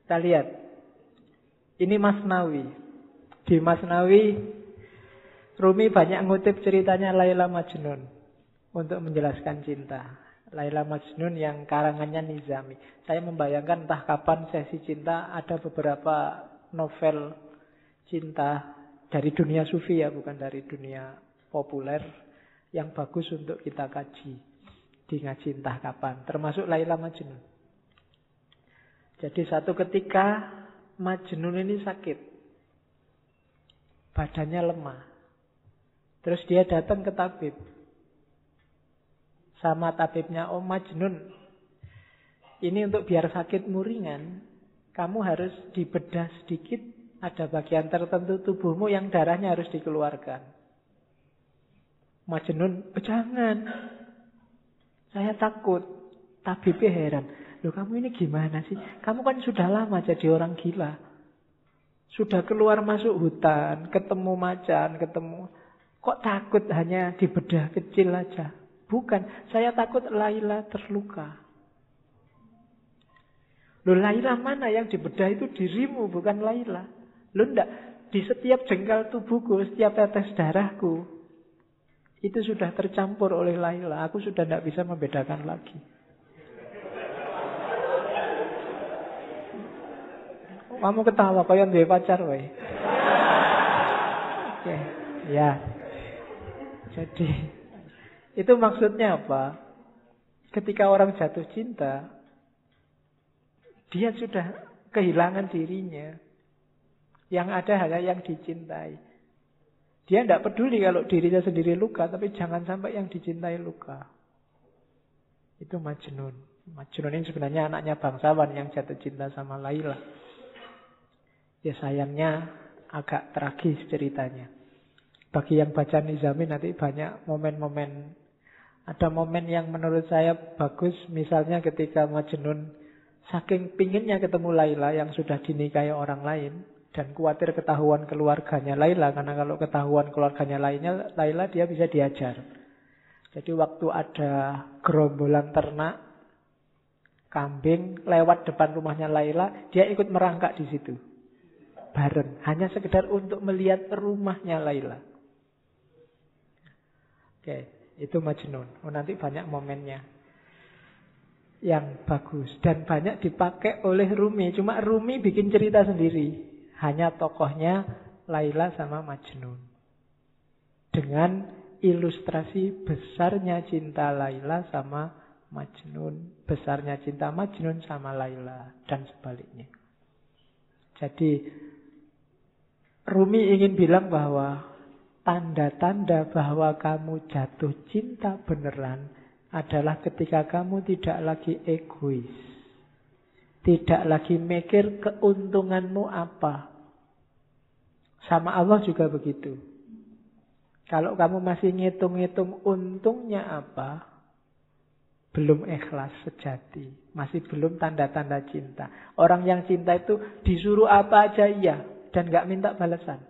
Kita lihat. Ini Mas Nawi. Di Mas Nawi, Rumi banyak ngutip ceritanya Laila Majnun untuk menjelaskan cinta. Laila Majnun yang karangannya Nizami. Saya membayangkan entah kapan sesi cinta ada beberapa novel cinta dari dunia sufi ya, bukan dari dunia populer yang bagus untuk kita kaji di ngaji entah kapan. Termasuk Laila Majnun. Jadi satu ketika Majnun ini sakit. Badannya lemah. Terus dia datang ke tabib. Sama tabibnya, oh Majnun, ini untuk biar sakitmu ringan, kamu harus dibedah sedikit, ada bagian tertentu tubuhmu yang darahnya harus dikeluarkan. Majnun, oh, jangan, saya takut. Tabibnya heran. Loh kamu ini gimana sih? Kamu kan sudah lama jadi orang gila. Sudah keluar masuk hutan, ketemu macan, ketemu... Kok takut hanya di bedah kecil aja? Bukan, saya takut Laila terluka. Loh Laila mana yang di bedah itu dirimu, bukan Laila. Loh enggak, di setiap jengkal tubuhku, setiap tetes darahku, itu sudah tercampur oleh Laila. Aku sudah tidak bisa membedakan lagi. Kamu ketawa kau yang pacar, woi. Oke, ya. Jadi itu maksudnya apa? Ketika orang jatuh cinta, dia sudah kehilangan dirinya. Yang ada hanya yang dicintai. Dia tidak peduli kalau dirinya sendiri luka, tapi jangan sampai yang dicintai luka. Itu Majnun. Majnun ini sebenarnya anaknya bangsawan yang jatuh cinta sama Laila. Ya sayangnya agak tragis ceritanya. Bagi yang baca Nizami nanti banyak momen-momen ada momen yang menurut saya bagus misalnya ketika Majnun saking pinginnya ketemu Laila yang sudah dinikahi orang lain dan khawatir ketahuan keluarganya Laila karena kalau ketahuan keluarganya lainnya Laila dia bisa diajar. Jadi waktu ada gerombolan ternak kambing lewat depan rumahnya Laila, dia ikut merangkak di situ. Bareng, hanya sekedar untuk melihat rumahnya Laila. Oke, itu Majnun. Oh, nanti banyak momennya yang bagus dan banyak dipakai oleh Rumi. Cuma Rumi bikin cerita sendiri. Hanya tokohnya Laila sama Majnun. Dengan ilustrasi besarnya cinta Laila sama Majnun. Besarnya cinta Majnun sama Laila. Dan sebaliknya. Jadi Rumi ingin bilang bahwa tanda-tanda bahwa kamu jatuh cinta beneran adalah ketika kamu tidak lagi egois. Tidak lagi mikir keuntunganmu apa. Sama Allah juga begitu. Kalau kamu masih ngitung-ngitung untungnya apa, belum ikhlas sejati. Masih belum tanda-tanda cinta. Orang yang cinta itu disuruh apa aja iya. Dan gak minta balasan.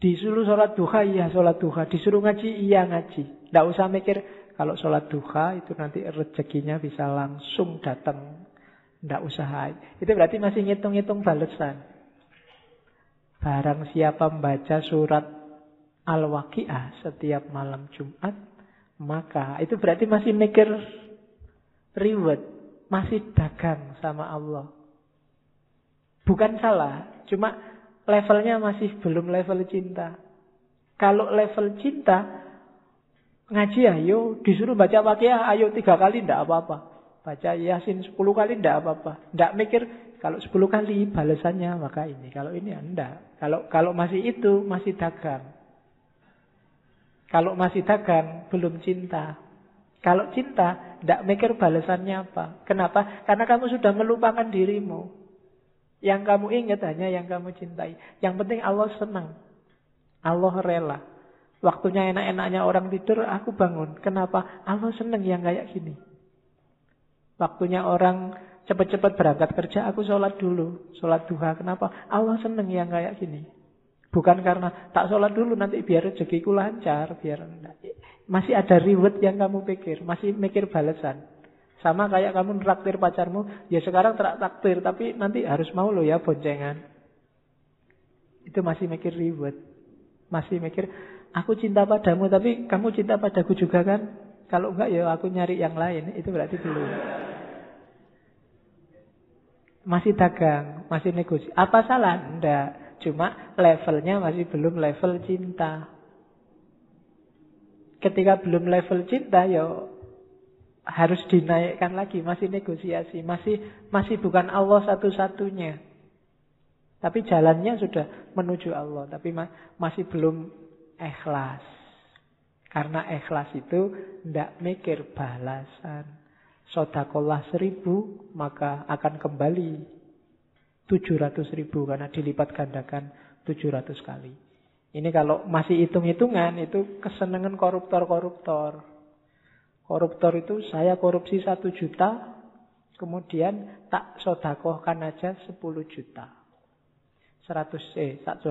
Disuruh sholat duha, iya sholat duha. Disuruh ngaji, iya ngaji. Tidak usah mikir, kalau sholat duha itu nanti rezekinya bisa langsung datang. Tidak usah. Itu berarti masih ngitung-ngitung balesan. Barang siapa membaca surat Al-Waqi'ah setiap malam Jumat, maka itu berarti masih mikir reward, masih dagang sama Allah. Bukan salah, cuma levelnya masih belum level cinta. Kalau level cinta, ngaji ayo, disuruh baca waqiah, ayo tiga kali, tidak apa-apa. Baca Yasin sepuluh kali tidak apa-apa. Tidak mikir kalau sepuluh kali balasannya maka ini. Kalau ini enggak. Kalau kalau masih itu masih dagang. Kalau masih dagang belum cinta. Kalau cinta tidak mikir balasannya apa. Kenapa? Karena kamu sudah melupakan dirimu. Yang kamu ingat hanya yang kamu cintai. Yang penting Allah senang. Allah rela. Waktunya enak-enaknya orang tidur, aku bangun. Kenapa? Allah senang yang kayak gini. Waktunya orang cepat-cepat berangkat kerja, aku sholat dulu. Sholat duha. Kenapa? Allah seneng yang kayak gini. Bukan karena tak sholat dulu nanti biar rezekiku lancar. biar Masih ada reward yang kamu pikir. Masih mikir balasan. Sama kayak kamu traktir pacarmu. Ya sekarang traktir. Tapi nanti harus mau lo ya boncengan. Itu masih mikir reward. Masih mikir, aku cinta padamu tapi kamu cinta padaku juga kan? Kalau enggak ya aku nyari yang lain. Itu berarti belum. Masih dagang, masih negosiasi. Apa salah? Enggak. Cuma levelnya masih belum level cinta. Ketika belum level cinta, ya harus dinaikkan lagi, masih negosiasi, masih masih bukan Allah satu-satunya. Tapi jalannya sudah menuju Allah, tapi ma masih belum ikhlas. Karena ikhlas itu tidak mikir balasan sodakolah seribu, maka akan kembali tujuh ratus ribu karena dilipat gandakan tujuh ratus kali. Ini kalau masih hitung-hitungan itu kesenangan koruptor-koruptor. Koruptor itu saya korupsi satu juta, kemudian tak sodakohkan aja sepuluh juta. Seratus eh, tak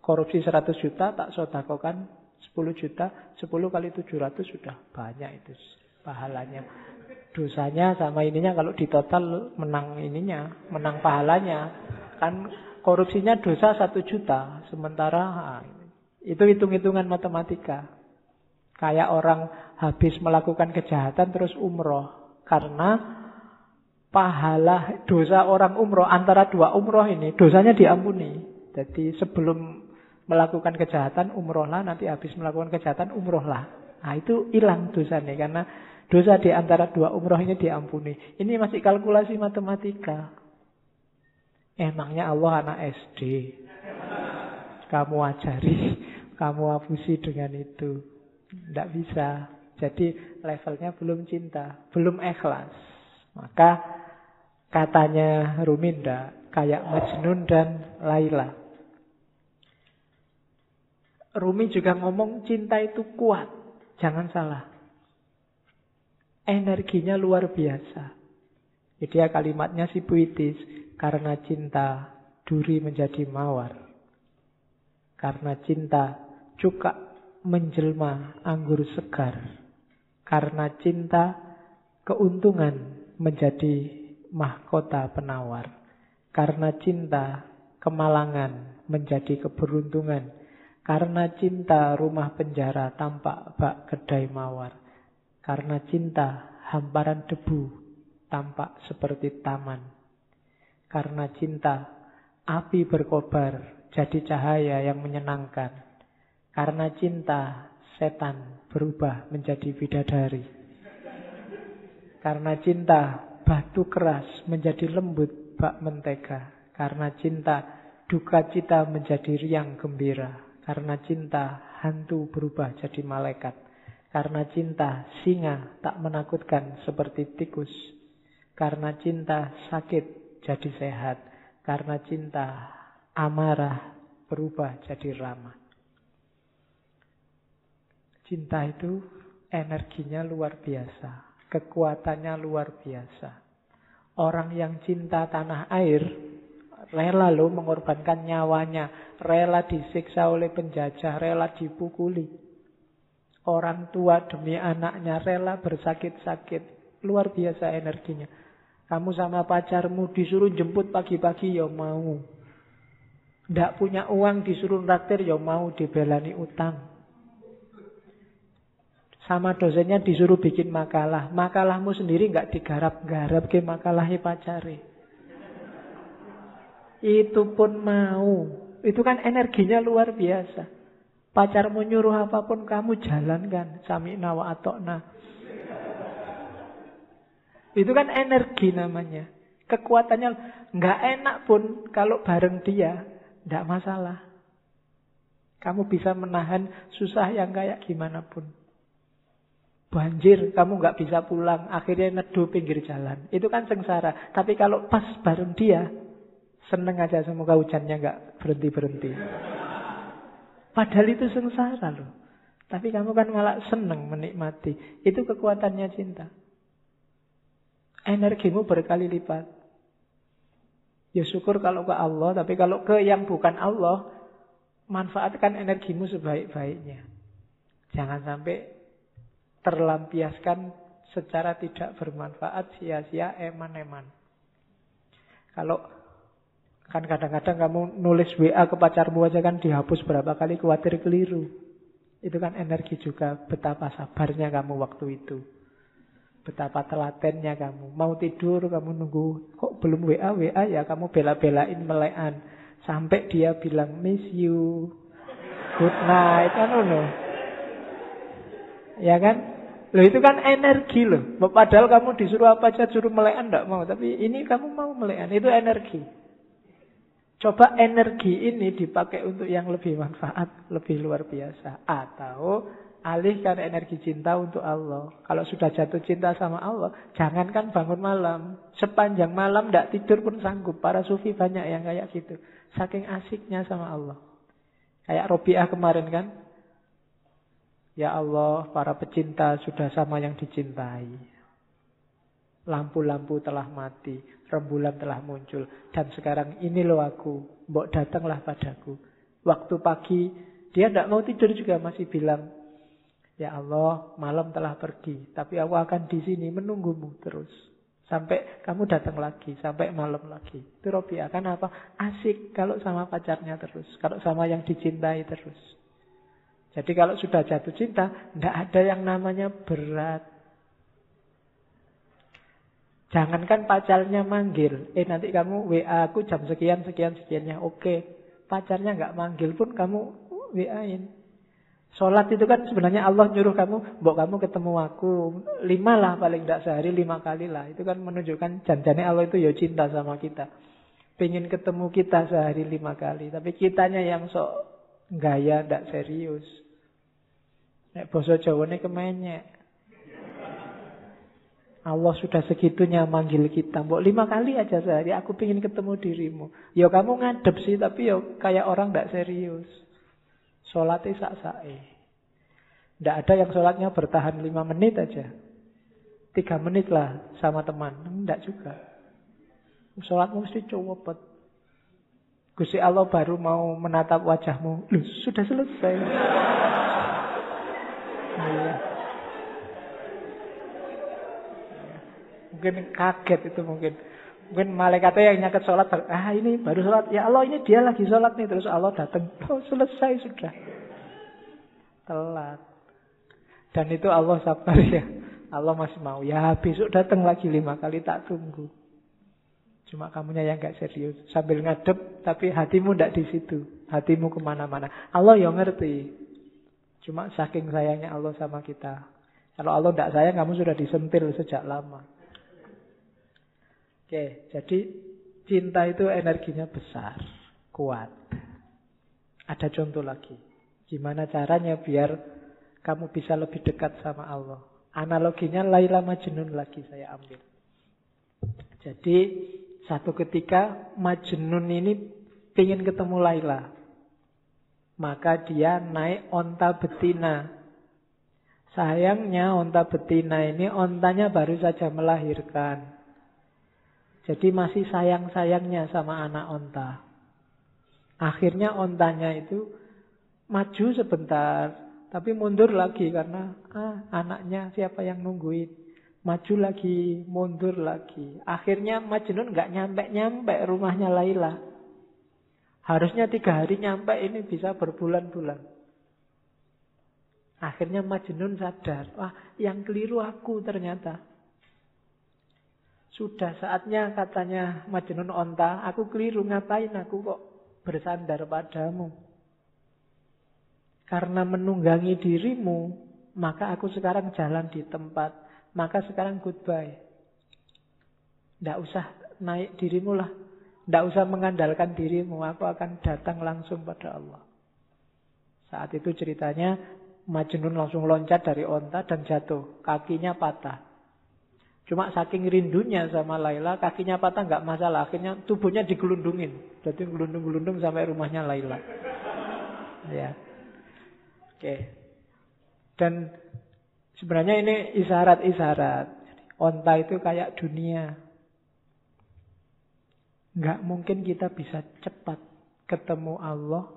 korupsi seratus juta, tak sodakohkan sepuluh juta, sepuluh kali tujuh ratus sudah banyak itu pahalanya dosanya sama ininya kalau di total menang ininya, menang pahalanya. Kan korupsinya dosa satu juta, sementara ah, itu hitung-hitungan matematika. Kayak orang habis melakukan kejahatan terus umroh. Karena pahala dosa orang umroh antara dua umroh ini, dosanya diampuni. Jadi sebelum melakukan kejahatan umrohlah, nanti habis melakukan kejahatan umrohlah. Nah itu hilang dosanya karena Dosa di antara dua umroh ini diampuni. Ini masih kalkulasi matematika. Emangnya Allah anak SD. Kamu ajari, kamu abusi dengan itu. Tidak bisa. Jadi levelnya belum cinta, belum ikhlas. Maka katanya Ruminda kayak Majnun dan Laila. Rumi juga ngomong cinta itu kuat. Jangan salah energinya luar biasa. Jadi ya kalimatnya si puitis. Karena cinta duri menjadi mawar. Karena cinta cuka menjelma anggur segar. Karena cinta keuntungan menjadi mahkota penawar. Karena cinta kemalangan menjadi keberuntungan. Karena cinta rumah penjara tampak bak kedai mawar. Karena cinta, hamparan debu tampak seperti taman. Karena cinta, api berkobar jadi cahaya yang menyenangkan. Karena cinta, setan berubah menjadi bidadari. Karena cinta, batu keras menjadi lembut bak mentega. Karena cinta, duka cita menjadi riang gembira. Karena cinta, hantu berubah jadi malaikat. Karena cinta, singa tak menakutkan seperti tikus. Karena cinta, sakit jadi sehat. Karena cinta, amarah berubah jadi ramah. Cinta itu energinya luar biasa. Kekuatannya luar biasa. Orang yang cinta tanah air, rela lo mengorbankan nyawanya. Rela disiksa oleh penjajah, rela dipukuli. Orang tua demi anaknya rela bersakit-sakit. Luar biasa energinya. Kamu sama pacarmu disuruh jemput pagi-pagi ya mau. Tidak punya uang disuruh raktir ya mau dibelani utang. Sama dosennya disuruh bikin makalah. Makalahmu sendiri nggak digarap-garap ke makalahnya pacari. Itu pun mau. Itu kan energinya luar biasa. Pacarmu nyuruh apa pun kamu jalankan. Sami'na wa atokna. Itu kan energi namanya. Kekuatannya nggak enak pun kalau bareng dia, nggak masalah. Kamu bisa menahan susah yang kayak gimana pun. Banjir, kamu nggak bisa pulang, akhirnya neduh pinggir jalan. Itu kan sengsara. Tapi kalau pas bareng dia, seneng aja semoga hujannya nggak berhenti berhenti. Padahal itu sengsara loh. Tapi kamu kan malah seneng menikmati. Itu kekuatannya cinta. Energimu berkali lipat. Ya syukur kalau ke Allah, tapi kalau ke yang bukan Allah, manfaatkan energimu sebaik-baiknya. Jangan sampai terlampiaskan secara tidak bermanfaat, sia-sia, eman-eman. Kalau kan kadang-kadang kamu nulis WA ke pacarmu aja kan dihapus berapa kali khawatir keliru. Itu kan energi juga betapa sabarnya kamu waktu itu. Betapa telatennya kamu. Mau tidur kamu nunggu kok belum WA WA ya kamu bela-belain melekan sampai dia bilang miss you. Good night kan no. Ya kan? Loh itu kan energi loh. Padahal kamu disuruh apa aja suruh melekan enggak mau. Tapi ini kamu mau melekan. Itu energi. Coba energi ini dipakai untuk yang lebih manfaat. Lebih luar biasa. Atau alihkan energi cinta untuk Allah. Kalau sudah jatuh cinta sama Allah. Jangankan bangun malam. Sepanjang malam tidak tidur pun sanggup. Para sufi banyak yang kayak gitu. Saking asiknya sama Allah. Kayak Robiah kemarin kan. Ya Allah, para pecinta sudah sama yang dicintai. Lampu-lampu telah mati, rembulan telah muncul. Dan sekarang ini loh aku, mbok datanglah padaku. Waktu pagi, dia tidak mau tidur juga masih bilang, Ya Allah, malam telah pergi, tapi aku akan di sini menunggumu terus. Sampai kamu datang lagi, sampai malam lagi. Itu Robi akan apa? Asik kalau sama pacarnya terus. Kalau sama yang dicintai terus. Jadi kalau sudah jatuh cinta, tidak ada yang namanya berat. Jangankan pacarnya manggil, eh nanti kamu WA aku jam sekian sekian sekiannya, oke. Pacarnya nggak manggil pun kamu WA-in. Sholat itu kan sebenarnya Allah nyuruh kamu, mbok kamu ketemu aku lima lah paling tidak sehari lima kali lah. Itu kan menunjukkan janjane Allah itu ya cinta sama kita. Pengen ketemu kita sehari lima kali, tapi kitanya yang sok gaya, tidak serius. Nek basa Jawane kemenyek. Allah sudah segitunya manggil kita. Mbok lima kali aja sehari aku ingin ketemu dirimu. Ya kamu ngadep sih tapi ya kayak orang tidak serius. Sholatnya sak-sae. Tidak ada yang sholatnya bertahan lima menit aja. Tiga menit lah sama teman. Tidak juga. Sholatmu mesti cepet. Gusti Allah baru mau menatap wajahmu. Loh, sudah selesai. Iya. Mungkin kaget itu mungkin. Mungkin malaikatnya yang nyaket sholat. Ah ini baru sholat. Ya Allah ini dia lagi sholat nih. Terus Allah datang. Oh selesai sudah. Telat. Dan itu Allah sabar ya. Allah masih mau. Ya besok datang lagi lima kali tak tunggu. Cuma kamunya yang gak serius. Sambil ngadep tapi hatimu ndak di situ. Hatimu ke mana-mana. Allah yang ngerti. Cuma saking sayangnya Allah sama kita. Kalau Allah tidak sayang, kamu sudah disentil sejak lama. Oke, jadi cinta itu energinya besar, kuat. Ada contoh lagi. Gimana caranya biar kamu bisa lebih dekat sama Allah. Analoginya Laila Majnun lagi saya ambil. Jadi satu ketika Majnun ini ingin ketemu Laila. Maka dia naik onta betina. Sayangnya onta betina ini ontanya baru saja melahirkan. Jadi masih sayang-sayangnya sama anak onta. Akhirnya ontanya itu maju sebentar, tapi mundur lagi karena ah, anaknya siapa yang nungguin. Maju lagi, mundur lagi. Akhirnya Majnun nggak nyampe-nyampe rumahnya Laila. Harusnya tiga hari nyampe ini bisa berbulan-bulan. Akhirnya Majnun sadar, wah yang keliru aku ternyata. Sudah saatnya katanya Majnun onta, aku keliru ngapain aku kok bersandar padamu. Karena menunggangi dirimu, maka aku sekarang jalan di tempat maka sekarang goodbye. Tidak usah naik dirimu lah. Tidak usah mengandalkan dirimu. Aku akan datang langsung pada Allah. Saat itu ceritanya Majnun langsung loncat dari onta dan jatuh. Kakinya patah. Cuma saking rindunya sama Laila, kakinya patah nggak masalah. Akhirnya tubuhnya digelundungin. Jadi gelundung-gelundung sampai rumahnya Laila. Ya. Oke. Dan Sebenarnya ini isyarat-isyarat. Onta itu kayak dunia. Nggak mungkin kita bisa cepat ketemu Allah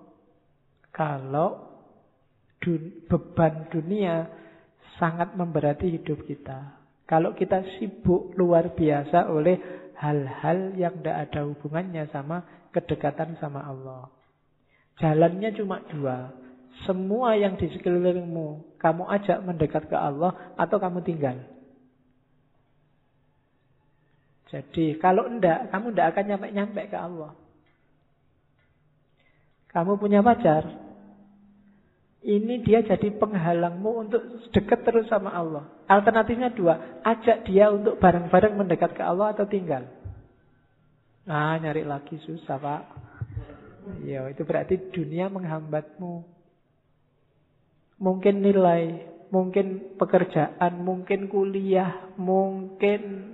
kalau dun beban dunia sangat memberati hidup kita. Kalau kita sibuk luar biasa oleh hal-hal yang tidak ada hubungannya sama kedekatan sama Allah. Jalannya cuma dua. Semua yang di sekelilingmu kamu ajak mendekat ke Allah atau kamu tinggal. Jadi kalau enggak, kamu enggak akan nyampe-nyampe ke Allah. Kamu punya pacar, ini dia jadi penghalangmu untuk dekat terus sama Allah. Alternatifnya dua, ajak dia untuk bareng-bareng mendekat ke Allah atau tinggal. Nah, nyari lagi susah, Pak. Ya, itu berarti dunia menghambatmu. Mungkin nilai, mungkin pekerjaan, mungkin kuliah, mungkin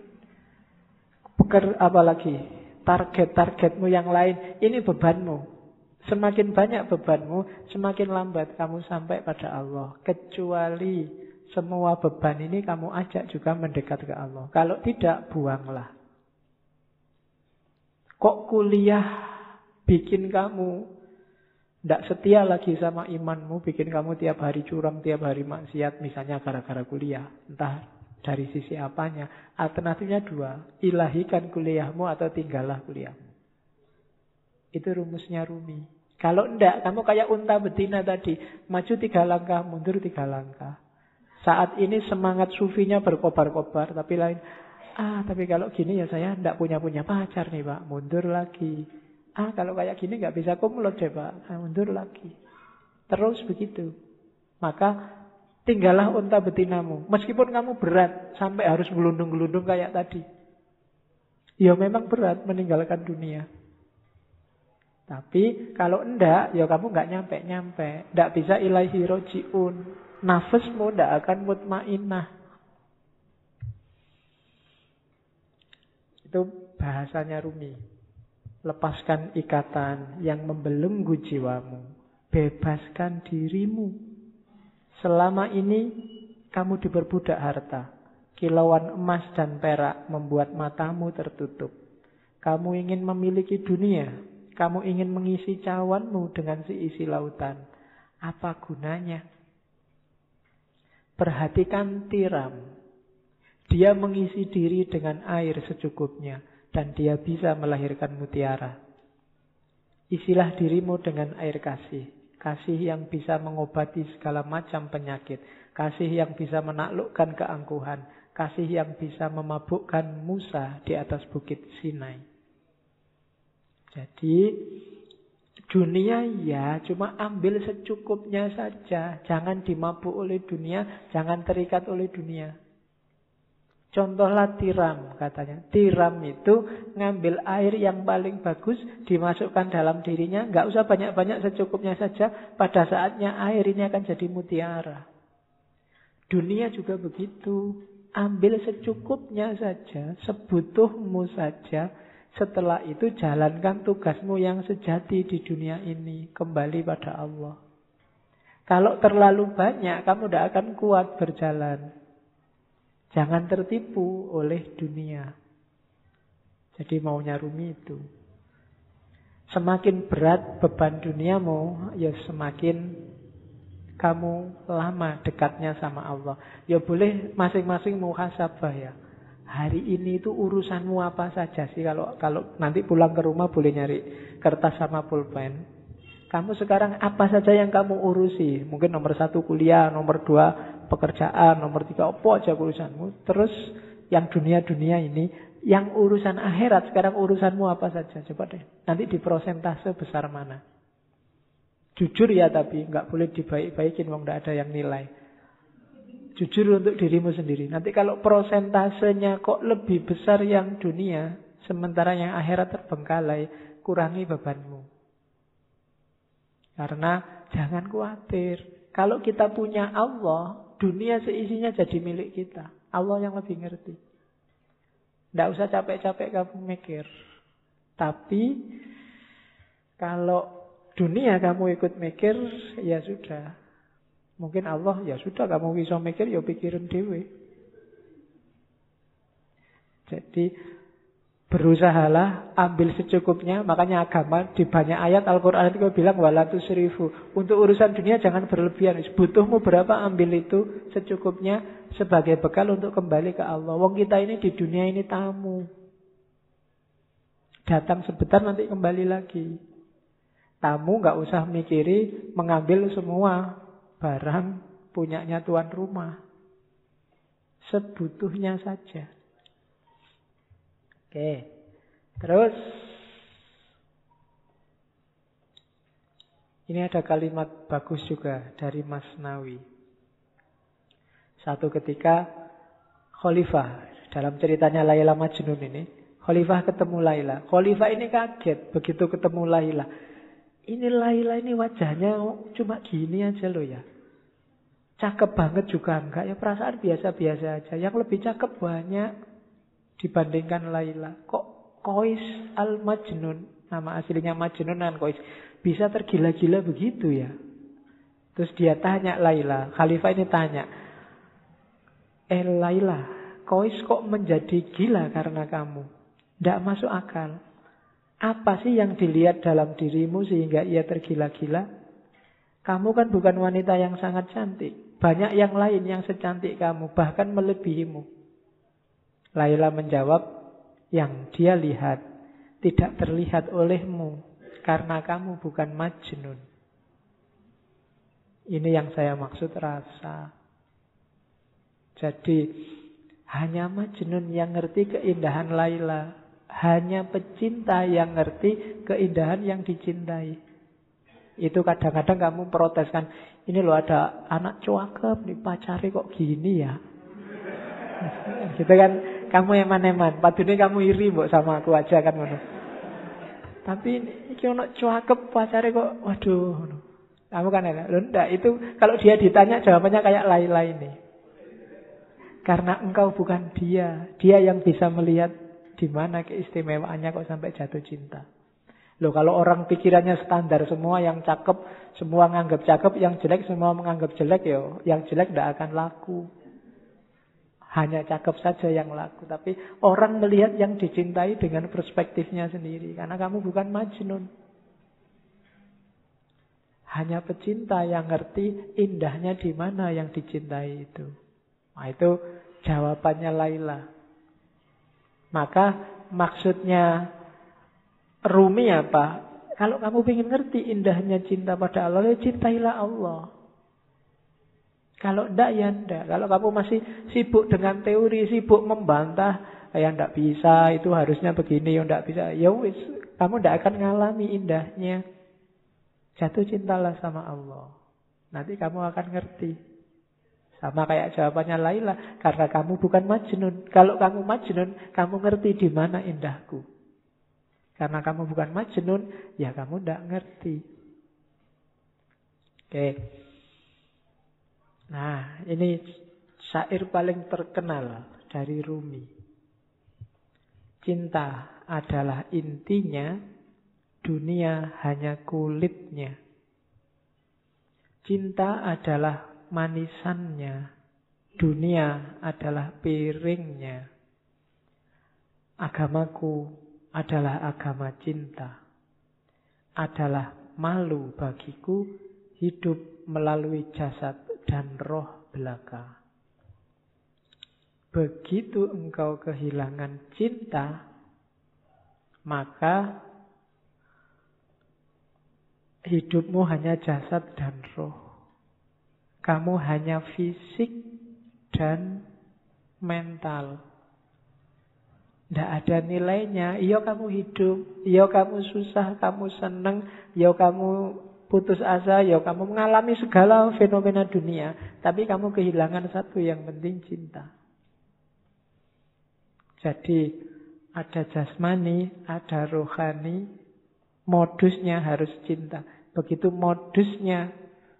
peker, apa lagi target-targetmu yang lain. Ini bebanmu. Semakin banyak bebanmu, semakin lambat kamu sampai pada Allah. Kecuali semua beban ini kamu ajak juga mendekat ke Allah. Kalau tidak, buanglah. Kok kuliah bikin kamu tidak setia lagi sama imanmu, bikin kamu tiap hari curang, tiap hari maksiat, misalnya gara-gara kuliah. Entah dari sisi apanya. Alternatifnya dua, ilahikan kuliahmu atau tinggallah kuliahmu. Itu rumusnya Rumi. Kalau enggak, kamu kayak unta betina tadi. Maju tiga langkah, mundur tiga langkah. Saat ini semangat sufinya berkobar-kobar, tapi lain, ah tapi kalau gini ya saya enggak punya-punya pacar nih pak, mundur lagi. Ah kalau kayak gini nggak bisa kumlot deh pak. Ah, mundur lagi. Terus begitu. Maka tinggallah unta betinamu. Meskipun kamu berat sampai harus gelundung-gelundung kayak tadi. Ya memang berat meninggalkan dunia. Tapi kalau enggak, ya kamu nggak nyampe-nyampe. Enggak bisa ilahi rojiun. Nafasmu enggak akan mutmainah. Itu bahasanya Rumi. Lepaskan ikatan yang membelenggu jiwamu. Bebaskan dirimu. Selama ini kamu diperbudak harta. Kilauan emas dan perak membuat matamu tertutup. Kamu ingin memiliki dunia. Kamu ingin mengisi cawanmu dengan seisi lautan. Apa gunanya? Perhatikan tiram. Dia mengisi diri dengan air secukupnya dan dia bisa melahirkan mutiara. Isilah dirimu dengan air kasih. Kasih yang bisa mengobati segala macam penyakit. Kasih yang bisa menaklukkan keangkuhan. Kasih yang bisa memabukkan Musa di atas bukit Sinai. Jadi dunia ya cuma ambil secukupnya saja. Jangan dimabuk oleh dunia, jangan terikat oleh dunia. Contohlah tiram katanya. Tiram itu ngambil air yang paling bagus, dimasukkan dalam dirinya. Nggak usah banyak-banyak secukupnya saja. Pada saatnya air ini akan jadi mutiara. Dunia juga begitu. Ambil secukupnya saja, sebutuhmu saja. Setelah itu jalankan tugasmu yang sejati di dunia ini. Kembali pada Allah. Kalau terlalu banyak, kamu tidak akan kuat berjalan. Jangan tertipu oleh dunia. Jadi maunya Rumi itu. Semakin berat beban duniamu, ya semakin kamu lama dekatnya sama Allah. Ya boleh masing-masing muhasabah ya. Hari ini itu urusanmu apa saja sih kalau kalau nanti pulang ke rumah boleh nyari kertas sama pulpen. Kamu sekarang apa saja yang kamu urusi? Mungkin nomor satu kuliah, nomor dua pekerjaan, nomor tiga apa aja urusanmu. Terus yang dunia-dunia ini, yang urusan akhirat sekarang urusanmu apa saja? Coba deh. Nanti di prosentase besar mana? Jujur ya tapi nggak boleh dibaik-baikin, wong nggak ada yang nilai. Jujur untuk dirimu sendiri. Nanti kalau prosentasenya kok lebih besar yang dunia, sementara yang akhirat terbengkalai, kurangi bebanmu. Karena jangan khawatir. Kalau kita punya Allah, dunia seisinya jadi milik kita. Allah yang lebih ngerti. Tidak usah capek-capek kamu mikir. Tapi kalau dunia kamu ikut mikir, ya sudah. Mungkin Allah, ya sudah kamu bisa mikir, ya pikirin dewe. Jadi berusahalah ambil secukupnya. Makanya agama di banyak ayat Al-Quran itu bilang walatu serifu. Untuk urusan dunia jangan berlebihan. Butuhmu berapa ambil itu secukupnya sebagai bekal untuk kembali ke Allah. Wong kita ini di dunia ini tamu. Datang sebentar nanti kembali lagi. Tamu nggak usah mikiri mengambil semua barang punyanya tuan rumah. Sebutuhnya saja. Oke. Terus ini ada kalimat bagus juga dari Mas Nawi. Satu ketika Khalifah dalam ceritanya Laila Majnun ini, Khalifah ketemu Laila. Khalifah ini kaget begitu ketemu Laila. Ini Laila ini wajahnya cuma gini aja loh ya. Cakep banget juga enggak ya perasaan biasa-biasa aja. Yang lebih cakep banyak dibandingkan Laila. Kok Kois al-Majnun, nama aslinya Majnun dan Kois, bisa tergila-gila begitu ya? Terus dia tanya Laila, Khalifah ini tanya, Eh Laila, Kois kok menjadi gila karena kamu? Tidak masuk akal. Apa sih yang dilihat dalam dirimu sehingga ia tergila-gila? Kamu kan bukan wanita yang sangat cantik. Banyak yang lain yang secantik kamu, bahkan melebihimu. Laila menjawab, yang dia lihat tidak terlihat olehmu karena kamu bukan majnun. Ini yang saya maksud rasa. Jadi hanya majnun yang ngerti keindahan Laila. Hanya pecinta yang ngerti keindahan yang dicintai. Itu kadang-kadang kamu protes kan. Ini loh ada anak cuakep nih pacari kok gini ya. gitu kan. Kamu eman-eman. Padahal kamu iri mbok sama aku aja kan. Mana. Tapi ini anak cuakep pacari kok. Waduh. Kamu kan enak. Loh enggak. Itu kalau dia ditanya jawabannya kayak lain-lain nih. Karena engkau bukan dia. Dia yang bisa melihat di mana keistimewaannya kok sampai jatuh cinta? Loh kalau orang pikirannya standar semua yang cakep, semua menganggap cakep, yang jelek semua menganggap jelek ya, yang jelek tidak akan laku. Hanya cakep saja yang laku. Tapi orang melihat yang dicintai dengan perspektifnya sendiri. Karena kamu bukan majnun. Hanya pecinta yang ngerti indahnya di mana yang dicintai itu. Nah itu jawabannya Laila. Maka maksudnya Rumi apa? Kalau kamu ingin ngerti indahnya cinta pada Allah, ya cintailah Allah. Kalau ndak ya ndak. Kalau kamu masih sibuk dengan teori, sibuk membantah, ya ndak bisa, itu harusnya begini, ya ndak bisa. Ya wis, kamu ndak akan ngalami indahnya. Jatuh cintalah sama Allah. Nanti kamu akan ngerti. Sama kayak jawabannya Laila, karena kamu bukan Majnun. Kalau kamu Majnun, kamu ngerti di mana indahku. Karena kamu bukan Majnun, ya kamu tidak ngerti. Oke. Nah, ini syair paling terkenal dari Rumi. Cinta adalah intinya, dunia hanya kulitnya. Cinta adalah manisannya. Dunia adalah piringnya. Agamaku adalah agama cinta. Adalah malu bagiku hidup melalui jasad dan roh belaka. Begitu engkau kehilangan cinta, maka hidupmu hanya jasad dan roh. Kamu hanya fisik dan mental. Tidak ada nilainya. Iya kamu hidup, iya kamu susah, kamu seneng, iya kamu putus asa, ya kamu mengalami segala fenomena dunia. Tapi kamu kehilangan satu yang penting cinta. Jadi ada jasmani, ada rohani, modusnya harus cinta. Begitu modusnya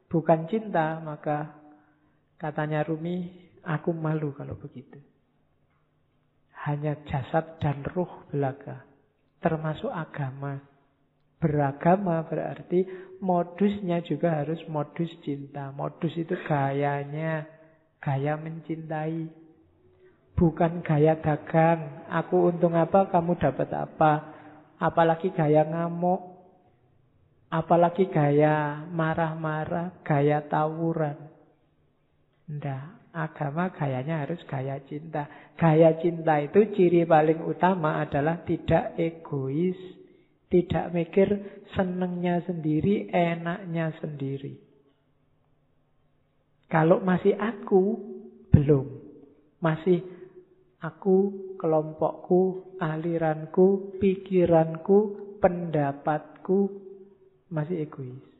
bukan cinta, maka katanya Rumi, aku malu kalau begitu. Hanya jasad dan ruh belaka, termasuk agama. Beragama berarti modusnya juga harus modus cinta. Modus itu gayanya, gaya mencintai. Bukan gaya dagang. Aku untung apa, kamu dapat apa. Apalagi gaya ngamuk. Apalagi gaya marah-marah, gaya tawuran. Tidak, agama gayanya harus gaya cinta. Gaya cinta itu ciri paling utama adalah tidak egois, tidak mikir senengnya sendiri, enaknya sendiri. Kalau masih aku, belum. Masih aku, kelompokku, aliranku, pikiranku, pendapatku, masih egois.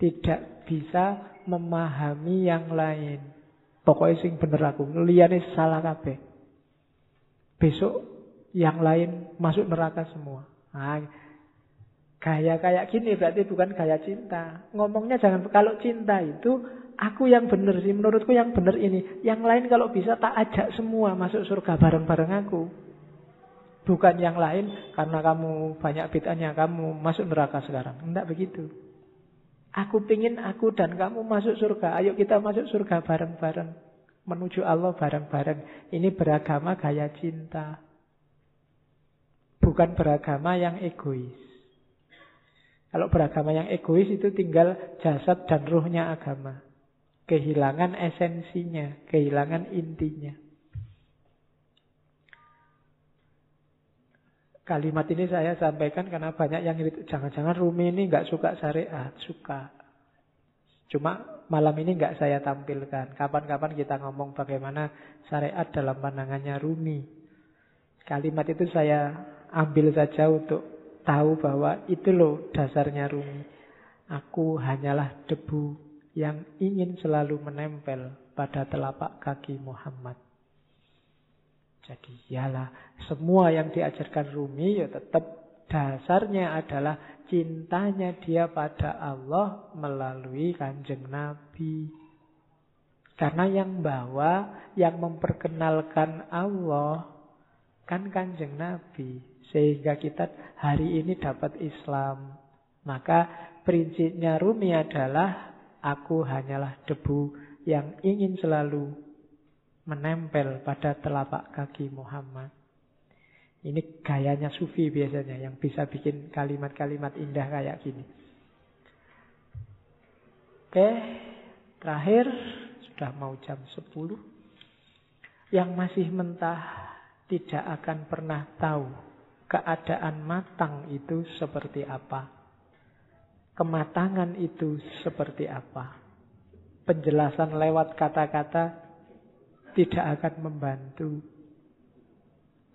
Tidak bisa memahami yang lain. Pokoknya sing bener aku, liyane salah kabeh. Besok yang lain masuk neraka semua. Nah, gaya kayak gini berarti bukan gaya cinta. Ngomongnya jangan kalau cinta itu aku yang bener sih menurutku yang bener ini. Yang lain kalau bisa tak ajak semua masuk surga bareng-bareng aku. Bukan yang lain karena kamu banyak bid'ahnya kamu masuk neraka sekarang. Tidak begitu. Aku pingin aku dan kamu masuk surga. Ayo kita masuk surga bareng-bareng. Menuju Allah bareng-bareng. Ini beragama gaya cinta. Bukan beragama yang egois. Kalau beragama yang egois itu tinggal jasad dan ruhnya agama. Kehilangan esensinya, kehilangan intinya. Kalimat ini saya sampaikan karena banyak yang jangan-jangan Rumi ini nggak suka syariat, suka. Cuma malam ini nggak saya tampilkan. Kapan-kapan kita ngomong bagaimana syariat dalam pandangannya Rumi. Kalimat itu saya ambil saja untuk tahu bahwa itu loh dasarnya Rumi. Aku hanyalah debu yang ingin selalu menempel pada telapak kaki Muhammad. Jadi ialah semua yang diajarkan Rumi ya tetap dasarnya adalah cintanya dia pada Allah melalui kanjeng Nabi. Karena yang bawa, yang memperkenalkan Allah kan kanjeng Nabi. Sehingga kita hari ini dapat Islam. Maka prinsipnya Rumi adalah aku hanyalah debu yang ingin selalu menempel pada telapak kaki Muhammad. Ini gayanya sufi biasanya yang bisa bikin kalimat-kalimat indah kayak gini. Oke, terakhir sudah mau jam 10. Yang masih mentah tidak akan pernah tahu keadaan matang itu seperti apa. Kematangan itu seperti apa. Penjelasan lewat kata-kata tidak akan membantu.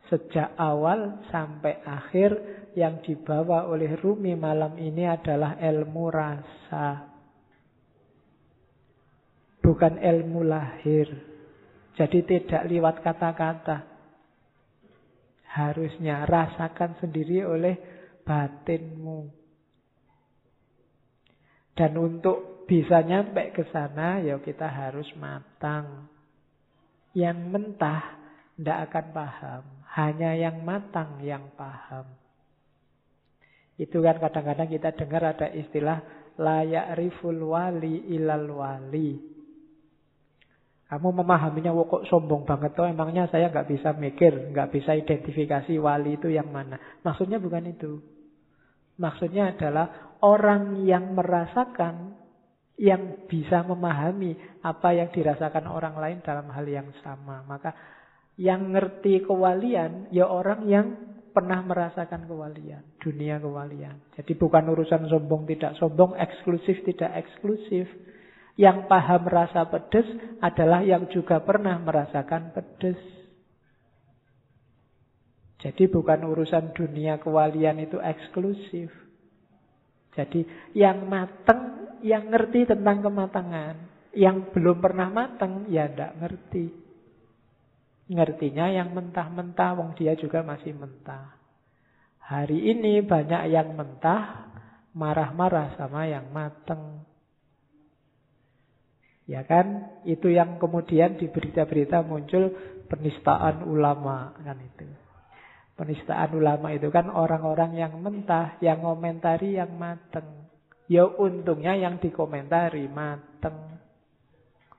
Sejak awal sampai akhir yang dibawa oleh Rumi malam ini adalah ilmu rasa. Bukan ilmu lahir. Jadi tidak lewat kata-kata. Harusnya rasakan sendiri oleh batinmu. Dan untuk bisa nyampe ke sana, ya kita harus matang. Yang mentah tidak akan paham. Hanya yang matang yang paham. Itu kan kadang-kadang kita dengar ada istilah layak riful wali ilal wali. Kamu memahaminya wah kok sombong banget tuh emangnya saya nggak bisa mikir, nggak bisa identifikasi wali itu yang mana. Maksudnya bukan itu. Maksudnya adalah orang yang merasakan yang bisa memahami apa yang dirasakan orang lain dalam hal yang sama. Maka yang ngerti kewalian ya orang yang pernah merasakan kewalian, dunia kewalian. Jadi bukan urusan sombong tidak sombong, eksklusif tidak eksklusif. Yang paham rasa pedes adalah yang juga pernah merasakan pedes. Jadi bukan urusan dunia kewalian itu eksklusif. Jadi yang mateng, yang ngerti tentang kematangan. Yang belum pernah mateng, ya tidak ngerti. Ngertinya yang mentah-mentah, wong dia juga masih mentah. Hari ini banyak yang mentah, marah-marah sama yang mateng. Ya kan? Itu yang kemudian di berita-berita muncul penistaan ulama kan itu. Penistaan ulama itu kan orang-orang yang mentah, yang komentari yang mateng. Ya untungnya yang dikomentari mateng.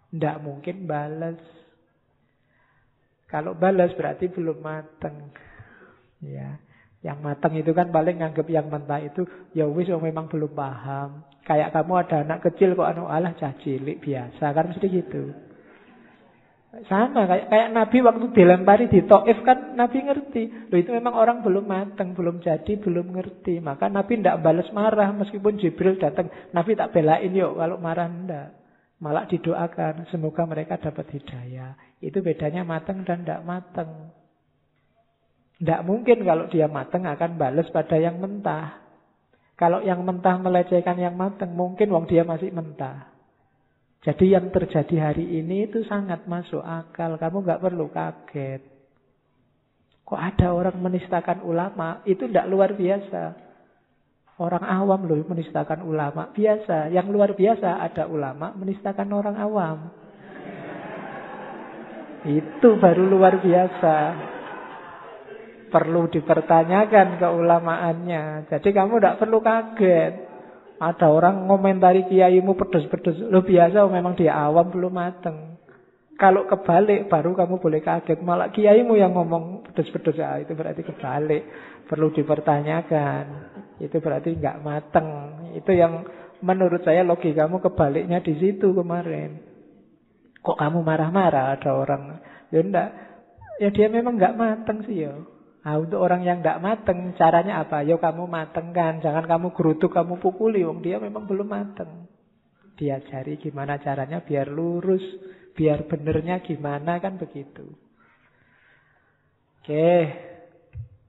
Tidak mungkin balas. Kalau balas berarti belum mateng. Ya. Yang matang itu kan paling nganggap yang mentah itu ya wis memang belum paham. Kayak kamu ada anak kecil kok anu Allah cah cilik biasa kan mesti gitu. Sama kayak kayak Nabi waktu dilempari di Taif kan Nabi ngerti. Loh itu memang orang belum matang, belum jadi, belum ngerti. Maka Nabi tidak balas marah meskipun Jibril datang. Nabi tak belain yuk kalau marah ndak. Malah didoakan semoga mereka dapat hidayah. Itu bedanya matang dan tidak matang. Tidak mungkin kalau dia matang akan balas pada yang mentah. Kalau yang mentah melecehkan yang matang, mungkin wong dia masih mentah. Jadi yang terjadi hari ini itu sangat masuk akal. Kamu nggak perlu kaget. Kok ada orang menistakan ulama? Itu tidak luar biasa. Orang awam loh menistakan ulama. Biasa. Yang luar biasa ada ulama menistakan orang awam. Itu baru luar biasa perlu dipertanyakan keulamaannya. Jadi kamu tidak perlu kaget. Ada orang ngomentari kiaimu pedes-pedes. Lo biasa memang dia awam belum mateng. Kalau kebalik baru kamu boleh kaget. Malah kiaimu yang ngomong pedes-pedes. Ya, itu berarti kebalik. Perlu dipertanyakan. Itu berarti nggak mateng. Itu yang menurut saya logikamu kebaliknya di situ kemarin. Kok kamu marah-marah ada orang? Ya enggak. Ya dia memang nggak mateng sih ya. Nah, untuk orang yang tidak mateng, caranya apa? Yo kamu mateng kan, jangan kamu gerutuk, kamu pukuli, wong dia memang belum mateng. Diajari gimana caranya biar lurus, biar benernya gimana kan begitu. Oke,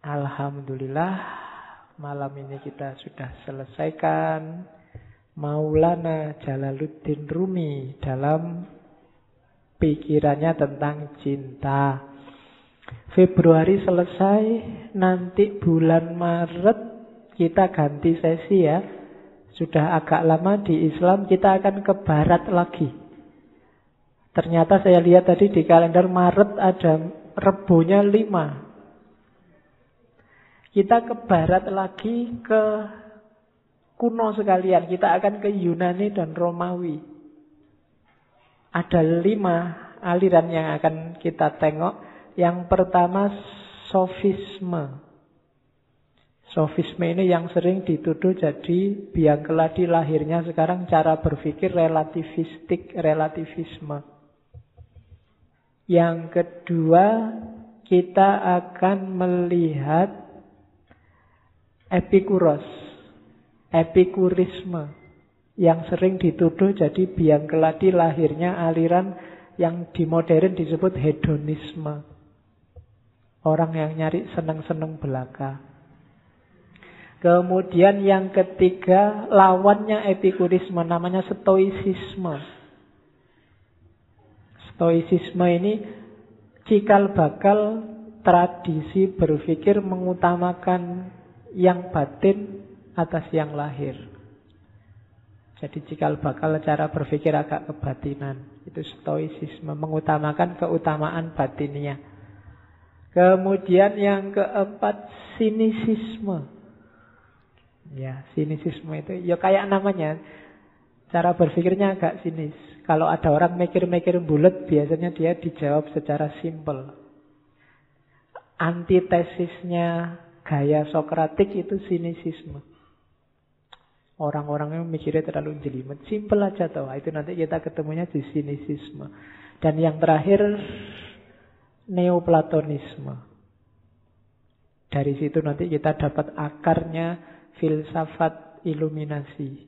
Alhamdulillah malam ini kita sudah selesaikan Maulana Jalaluddin Rumi dalam pikirannya tentang cinta. Februari selesai, nanti bulan Maret kita ganti sesi ya. Sudah agak lama di Islam, kita akan ke barat lagi. Ternyata saya lihat tadi di kalender Maret ada rebonya lima. Kita ke barat lagi ke kuno sekalian. Kita akan ke Yunani dan Romawi. Ada lima aliran yang akan kita tengok. Yang pertama sofisme. Sofisme ini yang sering dituduh jadi biang keladi lahirnya sekarang cara berpikir relativistik, relativisme. Yang kedua, kita akan melihat epikuros, epikurisme yang sering dituduh jadi biang keladi lahirnya aliran yang di modern disebut hedonisme. Orang yang nyari seneng-seneng belaka. Kemudian yang ketiga, lawannya epikurisme, namanya stoisisme. Stoisisme ini cikal bakal tradisi berpikir mengutamakan yang batin atas yang lahir. Jadi cikal bakal cara berpikir agak kebatinan. Itu stoisisme, mengutamakan keutamaan batinnya. Kemudian yang keempat sinisisme. Ya, sinisisme itu ya kayak namanya. Cara berpikirnya agak sinis. Kalau ada orang mikir-mikir bulat, biasanya dia dijawab secara simpel. Antitesisnya gaya Sokratik itu sinisisme. Orang-orang yang mikirnya terlalu jelimet. Simple aja toh. Itu nanti kita ketemunya di sinisisme. Dan yang terakhir, neoplatonisme. Dari situ nanti kita dapat akarnya filsafat iluminasi.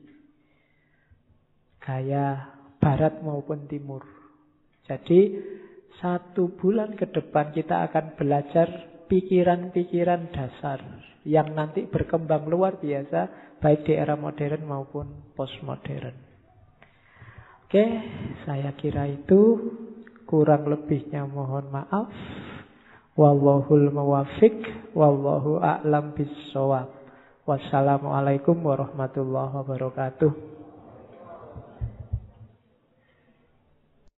Gaya barat maupun timur. Jadi satu bulan ke depan kita akan belajar pikiran-pikiran dasar yang nanti berkembang luar biasa baik di era modern maupun postmodern. Oke, saya kira itu kurang lebihnya mohon maaf. Wallahul muwafiq wallahu a'lam bissawab. Wassalamualaikum warahmatullahi wabarakatuh.